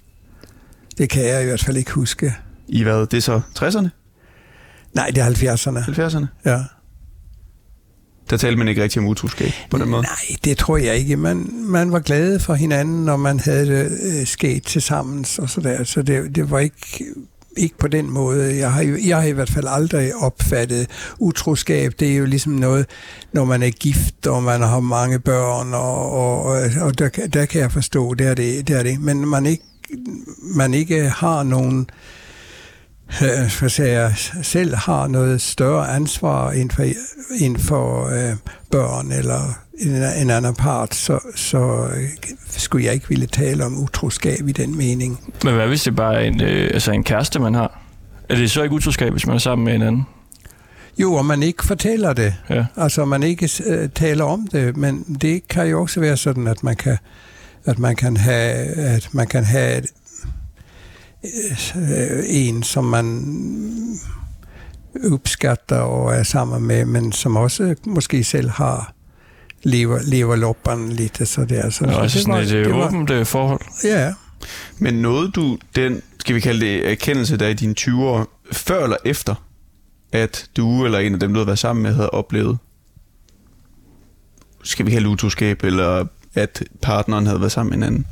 Det kan jeg i hvert fald ikke huske. I hvad? Det er så 60'erne? Nej, det er 70'erne. 70'erne? Ja. Der talte man ikke rigtig om utroskab på den måde. Nej, det tror jeg ikke. Man, man var glade for hinanden, når man havde det øh, sket til sammen og så der. Så det, det var ikke, ikke på den måde. Jeg har, jo- jeg har i hvert fald aldrig opfattet utroskab. Det er jo ligesom noget, når man er gift, og man har mange børn, og, og, og, der, kan- der kan jeg forstå, det er det. det, er det. Men man ikke, man ikke har nogen øh, hvad siger jeg, selv har noget større ansvar inden for, inden for øh, børn eller en, en anden part, så, så øh, skulle jeg ikke ville tale om utroskab i den mening. Men hvad hvis det bare er en, øh, altså en kæreste, man har? Er det så ikke utroskab, hvis man er sammen med en anden? Jo, og man ikke fortæller det. Ja. Altså, man ikke øh, taler om det, men det kan jo også være sådan, at man kan, at man kan have, at man kan have øh, en, som man opskatter og er sammen med, men som også måske selv har lever, lever lopperen lidt så der. Så, Nå, så altså sådan et øh, åbent øh, forhold. Ja, Men nåede du den, skal vi kalde det, erkendelse, der i dine 20 år, før eller efter, at du eller en af dem, du havde været sammen med, havde oplevet, skal vi kalde det utroskab, eller at partneren havde været sammen med hinanden?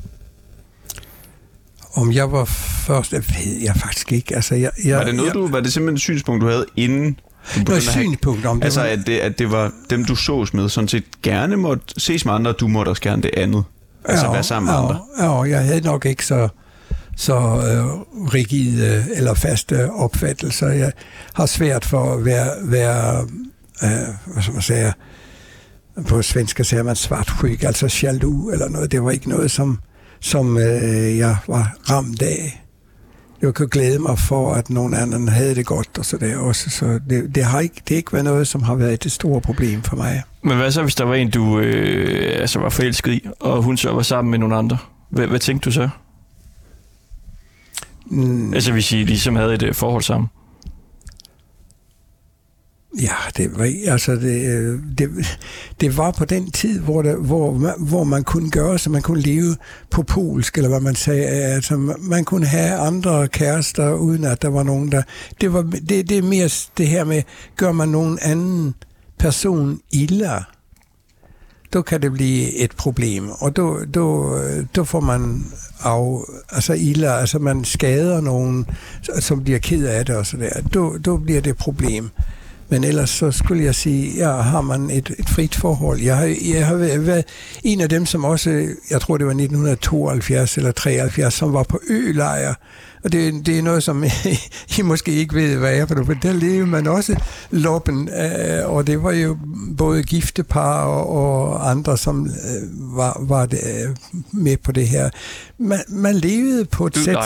Om jeg var først, det ved jeg faktisk ikke. Altså, jeg, jeg, Var det, noget, jeg, du, var det simpelthen et synspunkt, du havde inden? Have- synspunkt om det. Altså, var- at det, at det var dem, du sås med, sådan set gerne måtte ses med andre, og du måtte også gerne det andet. Altså være sammen med andre. Ja, ja, jeg havde nok ikke så, så øh, rigide eller faste opfattelser. Jeg har svært for at være, være øh, hvad skal man sige, på svensk siger man svartsjuk, altså jaloux eller noget. Det var ikke noget, som, som øh, jeg var ramt af. Jeg kunne glæde mig for, at nogen anden havde det godt og så der også. Så det, det har ikke, det har ikke været noget, som har været det store problem for mig. Men hvad så, hvis der var en, du øh, altså var forelsket i, og hun så var sammen med nogle andre? Hvad, hvad tænkte du så? Mm, Altså hvis I ligesom havde et øh, forhold sammen? Ja, det var, altså det, øh, det, det var på den tid, hvor, der, hvor, man, hvor man kunne gøre, så man kunne leve på polsk, eller hvad man sagde. Altså, man kunne have andre kærester, uden at der var nogen, der... Det, var, det, det er mere det her med, gør man nogen anden person ille, då kan det blive et problem. Og då, då, då får man af, altså ille, altså man skader nogen, som bliver ked af det og så der. Då, då bliver det et problem. Men ellers så skulle jeg sige, ja, har man et, et frit forhold. Jeg har, jeg har været- en af dem, som også, jeg tror det var 1972 eller 73, som var på ølejr. Og det, det er noget, som I måske ikke ved, hvad er, for der levede man også loppen, øh, og det var jo både giftepar og, og andre, som øh, var, var det, øh, med på det her. Man, man levede på et sæt...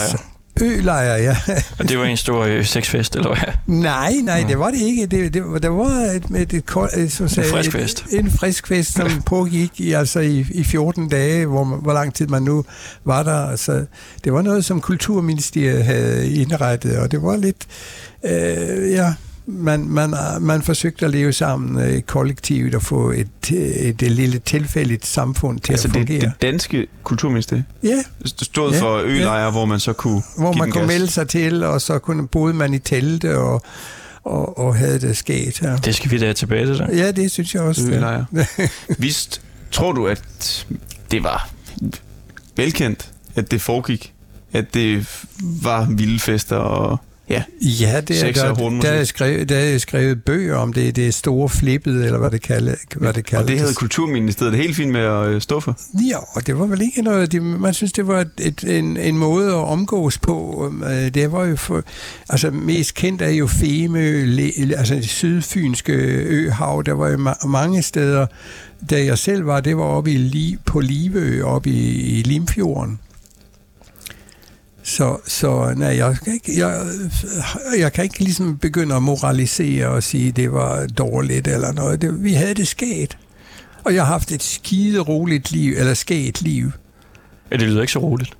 Ølejr, ja. Og det var en stor øh, sexfest, eller hvad? Nej, nej, det var det ikke. Det, det, var- der var et, et, et, kold- et, som sagde, frisk et- fest. En frisk fest, som pågik i, altså i, i 14 dage, hvor, man- hvor lang tid man nu var der. Altså, det var noget, som Kulturministeriet havde indrettet, og det var lidt, øh, ja, man, man, man forsøgte at leve sammen øh, kollektivt og få et, et, et lille tilfældigt samfund til Altså at det, fungere. det danske kulturministerium ja, det stod Ja, for ølejre, hvor man så kunne hvor give man kunne gas. melde sig til, og så kunne boede man i telte og, og, og havde det sket. Ja. Det skal vi da tilbage til det. Ja, det synes jeg også. det. Ølejre. Vist, tror du, at det var velkendt, at det foregik? At det var vilde fester og... Ja, Ja, det er, der, hornmusik. der, er skrevet, der er skrevet bøger om det, det er store flippet, eller hvad det, kalder, hvad det kaldes. og det havde Kulturministeriet det helt fint med at øh, stå for. Ja, og det var vel ikke noget, det, man synes, det var et, en, en måde at omgås på. Øh, Det var jo for, altså mest kendt er jo Femø, altså det sydfynske øhav, der var jo ma- mange steder, da jeg selv var, det var oppe i, på Livø, oppe i, i Limfjorden. Så, så nej, jeg, kan ikke, jeg, jeg kan ikke ligesom begynde at moralisere og sige, at det var dårligt eller noget. Det, vi havde det sket. Og jeg har haft et skide roligt liv, eller skægt liv. Ja, det lyder ikke så roligt.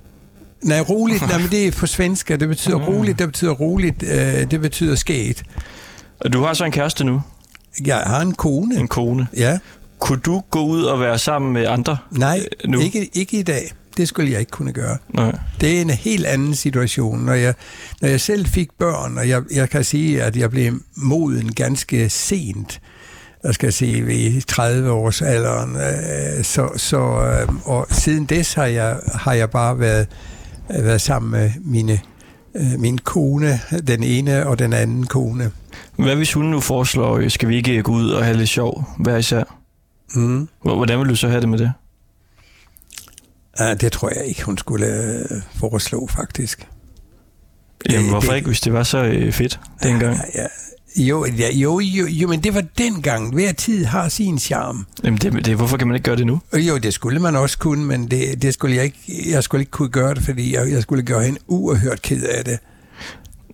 Nej, roligt, nej, men det er på svensk, det betyder roligt, det betyder roligt, øh, det betyder skægt. Og du har så en kæreste nu, Jeg har en kone. en kone. Ja, Kunne du gå ud og være sammen med andre? nej, nu? ikke, ikke i dag. Det skulle jeg ikke kunne gøre. Nej. Det er en helt anden situation. Når jeg, når jeg selv fik børn, og jeg, jeg kan sige, at jeg blev moden ganske sent, jeg skal sige, ved 30 års alderen. Øh, så, så, øh, og siden des har jeg, har jeg bare været, været sammen med mine, øh, min kone, den ene og den anden kone. Hvad hvis hun nu foreslår, skal vi ikke gå ud og have lidt sjov hver især? Mm. Hvor- Hvordan vil du så have det med det? Ja, det tror jeg ikke, hun skulle øh, foreslå, faktisk. Jamen, Øh, hvorfor det- ikke, hvis det var så øh, fedt dengang? Ja, ja. Jo, ja, jo, jo, jo, men det var dengang. Hver tid har sin charme. Jamen, det, det, hvorfor kan man ikke gøre det nu? Jo, det skulle man også kunne, men det, det skulle jeg ikke, jeg skulle ikke kunne gøre det, fordi jeg, jeg skulle gøre hende uerhørt ked af det.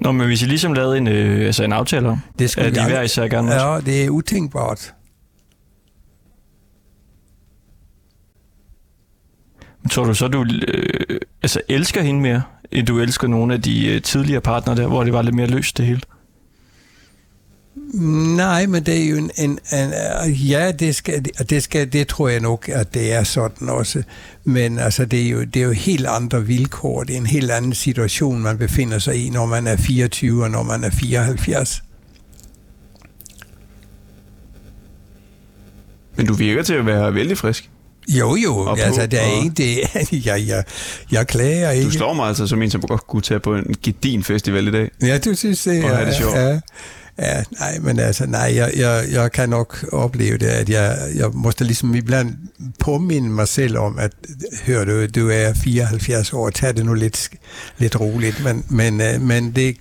Nå, men hvis I ligesom lavede en, øh, altså en aftale om, Det skulle at jeg- hver især gerne Ja, det er utænkbart. Tror du så, du øh, altså elsker hende mere, end du elsker nogle af de øh, tidligere partnere der, hvor det var lidt mere løst det hele? Nej, men det er jo en... en, en ja, det, skal, det, skal, det tror jeg nok, at det er sådan også. Men altså, det er, jo, det er jo helt andre vilkår. Det er en helt anden situation, man befinder sig i, når man er 24 og når man er 74. Men du virker til at være vældig frisk. Jo, jo, Og altså, det er og- ikke det. Jeg, jeg, jeg klager ikke. Du slår mig altså som en, som godt kunne tage på en gedin festival i dag. Ja, du synes det? Og have det sjovt. Ja, ja, nej, men altså, nej, jeg, jeg, jeg kan nok opleve det, at jeg, jeg måste ligesom ibland påminde mig selv om, at hør du, du er 74 år, tag det nu lidt, lidt roligt, men, men, øh, men det,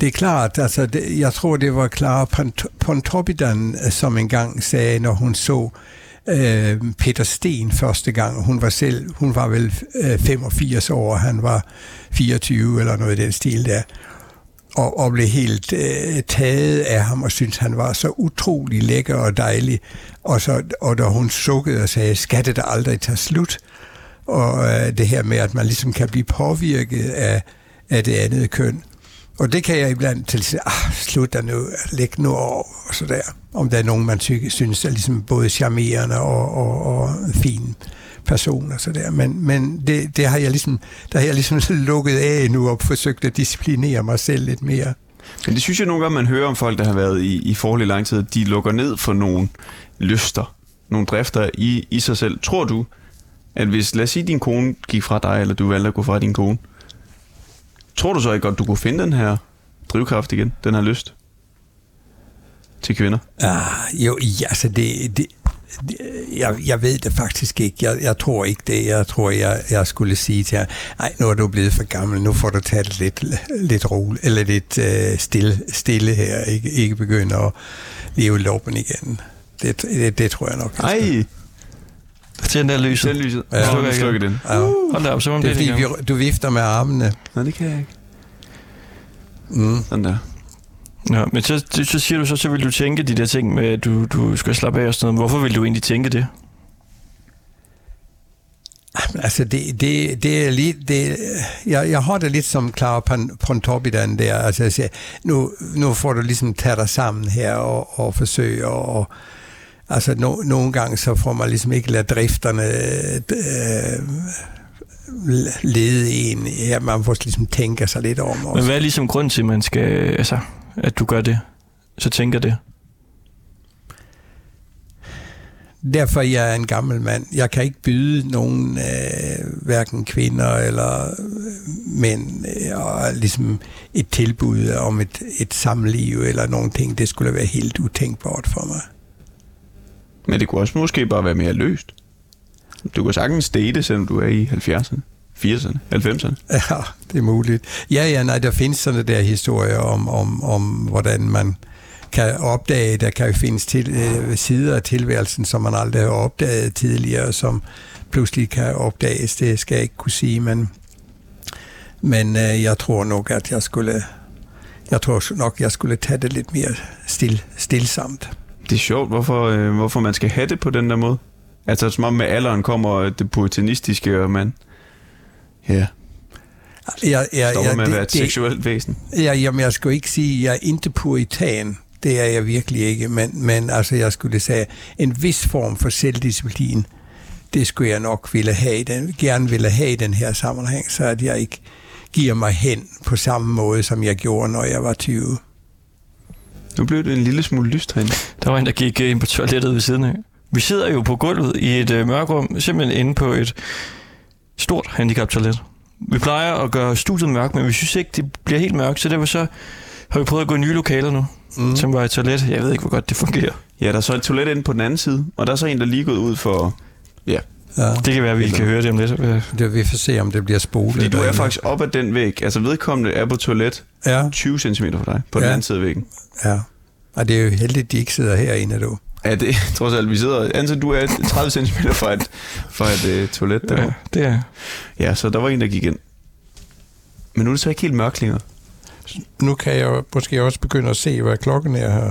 det er klart, altså, det, jeg tror, det var Clara Pont- Pontoppidan, øh, som engang sagde, når hun så øh, Peter Sten første gang. Hun var selv, hun var vel øh, 85 år, han var 24 eller noget i den stil der. Og, og blev helt øh, taget af ham og syntes, han var så utrolig lækker og dejlig. Og, så, og da hun sukkede og sagde, skal det da aldrig tage slut? Og øh, det her med, at man ligesom kan blive påvirket af, af det andet køn. Og det kan jeg iblandt til at sige, ah, slut da nu, læg nu over, og så der. Om der er nogen, man synes er ligesom både charmerende og, og, og fin person og så der. Men, men det, det har jeg ligesom, der har jeg ligesom lukket af nu og forsøgt at disciplinere mig selv lidt mere. Men det synes jeg nogle gange, man hører om folk, der har været i, i forhold i lang tid, de lukker ned for nogle lyster, nogle drifter i, i sig selv. Tror du, at hvis, lad os sige, din kone gik fra dig, eller du valgte at gå fra din kone, tror du så ikke godt, du kunne finde den her drivkraft igen, den her lyst til kvinder? Ah, jo, ja, altså det, det, det jeg, jeg ved det faktisk ikke. Jeg, jeg tror ikke det. Jeg tror, jeg, jeg skulle sige til jer, nej, nu er du blevet for gammel, nu får du taget det lidt, lidt roligt, eller lidt uh, stille, stille her, ikke, ikke begynde at leve loppen igen. Det, det, det tror jeg nok. jeg. Ej, Den der lyset. den lyset. Ja. Slukker slukker den. Ja. Hold da op, så må man Det er fordi, vi, du vifter med armene. Nej, det kan jeg ikke. Mm. Sådan der. Ja, men så, så, siger du så, så vil du tænke de der ting med, at du, du skal slappe af og sådan noget. Hvorfor vil du egentlig tænke det? Altså, det, det, det er lidt... Det, jeg, jeg har det lidt som Clara Pon- Pontoppidan der. Altså, jeg siger, nu, nu får du ligesom tage dig sammen her og, og forsøge og... Altså, no, nogle gange så får man ligesom ikke lade drifterne øh, lede en. Ja, man får ligesom tænke sig lidt om. Men Også. hvad er ligesom grund til, at man skal, altså, at du gør det? Så tænker det. Derfor jeg er en gammel mand. Jeg kan ikke byde nogen, øh, hverken kvinder eller øh, mænd, øh, og ligesom et tilbud om et, et samliv eller nogle ting. Det skulle være helt utænkbart for mig. Men det kunne også måske bare være mere løst. Du kan sagtens date, selvom du er i 70'erne, 80'erne, 90'erne. Ja, det er muligt. Ja, ja, nej, der findes sådan der historier om, om, om hvordan man kan opdage, der kan jo findes til, øh, sider af tilværelsen, som man aldrig har opdaget tidligere, som pludselig kan opdages. Det skal jeg ikke kunne sige, men, men øh, jeg tror nok, at jeg skulle jeg tror nok, jeg skulle tage det lidt mere stil, stilsamt. Det er sjovt, hvorfor, øh, hvorfor man skal have det på den der måde. Altså, som om med alderen kommer det puritanistiske, og man ja, Jeg, jeg, stopper jeg, med at være et det, seksuelt væsen. Ja, jamen, jeg skulle ikke sige, at jeg er ikke puritan. Det er jeg virkelig ikke. Men, men altså, jeg skulle sige, en vis form for selvdisciplin, det skulle jeg nok ville have, den, gerne ville have i den her sammenhæng, så at jeg ikke giver mig hen på samme måde, som jeg gjorde, når jeg var 20. Nu blev det en lille smule lyst herinde. Der var en, der gik øh, ind på toilettet ved siden af. Vi sidder jo på gulvet i et øh, mørkrum, simpelthen inde på et stort handicaptoilet. Vi plejer at gøre studiet mørkt, men vi synes ikke, det bliver helt mørkt, så derfor så har vi prøvet at gå i nye lokaler nu, mm. som var et toilet. Jeg ved ikke, hvor godt det fungerer. Ja, der er så et toilet inde på den anden side, og der er så en, der lige er gået ud for... Ja, Ja, Det kan være, at vi kan høre det om lidt. Det, vi får se, om det bliver spolet. fordi du er faktisk op ad den væg. Altså vedkommende er på toilet Ja, 20 cm fra dig, på den Ja. anden side af væggen. ja. Og det er jo heldigt, at de ikke sidder herinde, du. Ja, det trods alt, vi sidder... Altså, du er 30 cm fra et, fra et uh, toilet der. ja, det er. Ja, så der var en, der gik ind. Men nu er det så ikke helt mørkt længere. Nu kan jeg jo måske også begynde at se, hvad klokken er her.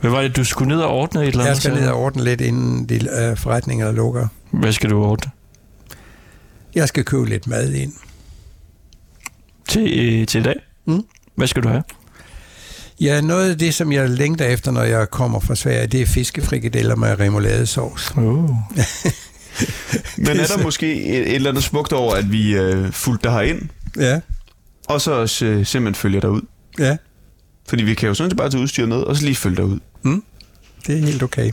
Hvad var det, du skulle ned og ordne et eller andet? Jeg skal ned og ordne lidt, inden de uh, forretninger lukker. Hvad skal du ordne? Jeg skal købe lidt mad ind. Til, øh, til i dag? Mm. Hvad skal du have? Ja, noget af det, som jeg længter efter, når jeg kommer fra Sverige, det er fiskefrikadeller med remouladesauce. Uh. Men er der måske et, et eller andet smukt over, at vi øh, fulgte dig herind, Ja, og så også øh, simpelthen følger dig ud? ja, Fordi vi kan jo sådan set bare tage udstyr med, og så lige følge dig ud. det er helt okay.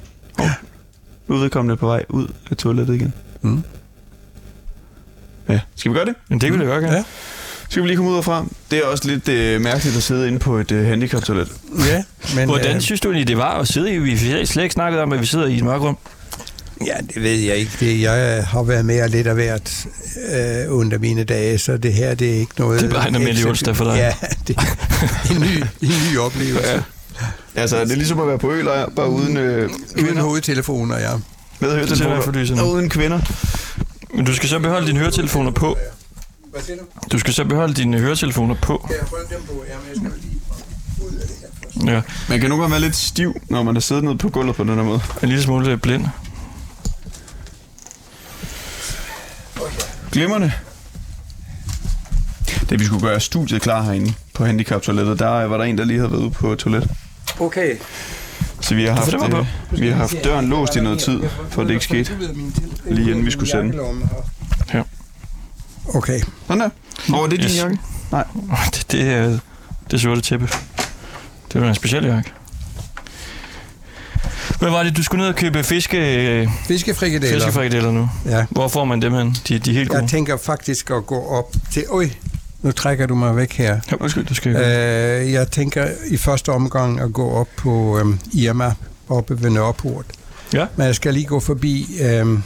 Udvedkommende på vej ud af toilettet igen. Mm. Ja, skal vi gøre det? Men det vil jeg godt gerne. Ja. Skal vi lige komme ud herfra? Det er også lidt øh, mærkeligt at sidde inde på et øh, handicaptoilet. Ja, men, Hvordan øh, synes du egentlig, det var at sidde i? Vi har slet ikke snakket om, at vi sidder i et mørkrum. Ja, det ved jeg ikke. Det, jeg har været med lidt af hvert øh, under mine dage, så det her det er ikke noget... Det er bare en almindelig onsdag for dig. Ja, det er en ny, en ny oplevelse. Ja. Altså, det er ligesom at være på ølejr, bare uden øh, Uden kvinder. hovedtelefoner, ja. Med Det er for høretelefoner. Og uden kvinder. Men du skal så beholde dine høretelefoner på. Hvad siger du? Du skal så beholde dine høretelefoner på. Kan jeg dem på? Jamen, jeg skal lige ud af det her først. Ja, Man kan nogle gange være lidt stiv, når man er siddet nede på gulvet på den her måde. en lille smule blind. Glimrende. Da vi skulle gøre studiet klar herinde på handicaptoilettet, der var der en, der lige havde været ude på toilet. Okay. Så vi har haft, øh, vi har haft døren låst i noget tid, for at det ikke skete. Lige inden vi skulle sende. Ja. Okay. Sådan der. Hvor er det din Yes. jakke? Nej. Det, det er det sorte tæppe. Det var en speciel jakke. Hvad var det, du skulle ned og købe fiske, Fiskefrikadeller. fiskefrikadeller nu? Ja. Hvor får man dem hen? De, de er helt gode. Jeg tænker faktisk at gå op til... Øj, nu trækker du mig væk her. Ja, undskyld, du skal Øh, jeg tænker i første omgang at gå op på øhm, Irma, oppe ved Nørreport. Ja. Men jeg skal lige gå forbi... Øhm,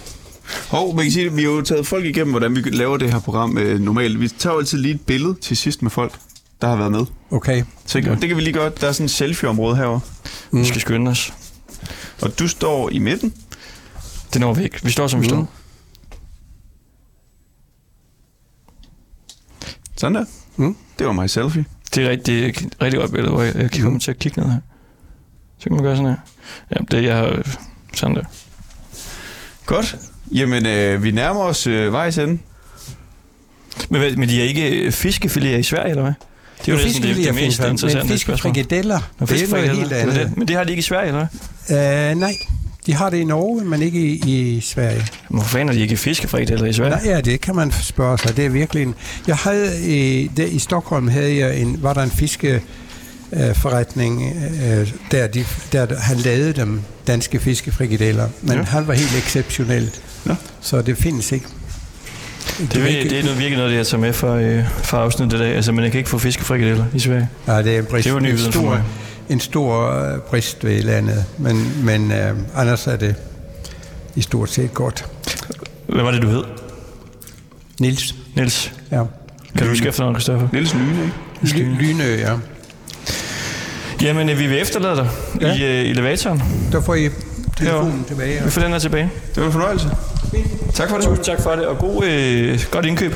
Hov, man kan sige, at vi har jo taget folk igennem, hvordan vi laver det her program øh, normalt. Vi tager jo altid lige et billede til sidst med folk, der har været med. okay. Så ja. det kan vi lige godt. Der er sådan et selfie-område herovre. Vi skal skynde os. Og du står i midten. Det når vi ikke. Vi står, som vi Mm. står. Sådan der. Mm. Det var mig selfie. Det er rigtig, det er rigtig godt billede, hvor jeg, jeg kommer til at kigge ned her. Så kan man gøre sådan her. Ja, det er jeg sådan der. Godt. Jamen, øh, vi nærmer os øh, vejs ende. Men, men de er ikke fiskefiléer i Sverige, eller hvad? Det er jo næsten det, det mest interessante Men spørgsmål. fiskefrikadeller, Nå, det er noget fiskefrikadeller, helt det er andet. det. Men det har de ikke i Sverige, eller hvad? Uh, nej, de har det i Norge, men ikke i, i Sverige. Hvorfor fanden har de ikke fiskefrikadeller i Sverige? Nej, ja, det kan man spørge sig. Det er virkelig en... Jeg havde i, der, i Stockholm havde jeg en, var der en fiske øh, forretning, øh, der, de, der han lavede dem, danske fiskefrikadeller, men Ja. ja. han var helt exceptionel. Nå. Så det findes ikke. Det, er, vir- det er noget, virkelig noget, det jeg tager med fra, øh, fra afsnittet i dag. Altså, man kan ikke få fiskefrikadeller i Sverige. Ja, det er en, brist, Det var ny en viden for stor, mig. En stor øh, brist ved landet, men, men øh, annars er det i stort set godt. Hvad var det, du hed? Nils, Niels. ja. Kan du huske efternavnet, Christoffer? Niels Lyne, ikke? Ly- Lynø, ja. Jamen, øh, vi vil efterlade dig Ja. i øh, elevatoren. Der får I telefonen tilbage. Vi får den her tilbage. Det var en fornøjelse. Tak for det. Tusind tak for det, og god, øh, godt indkøb.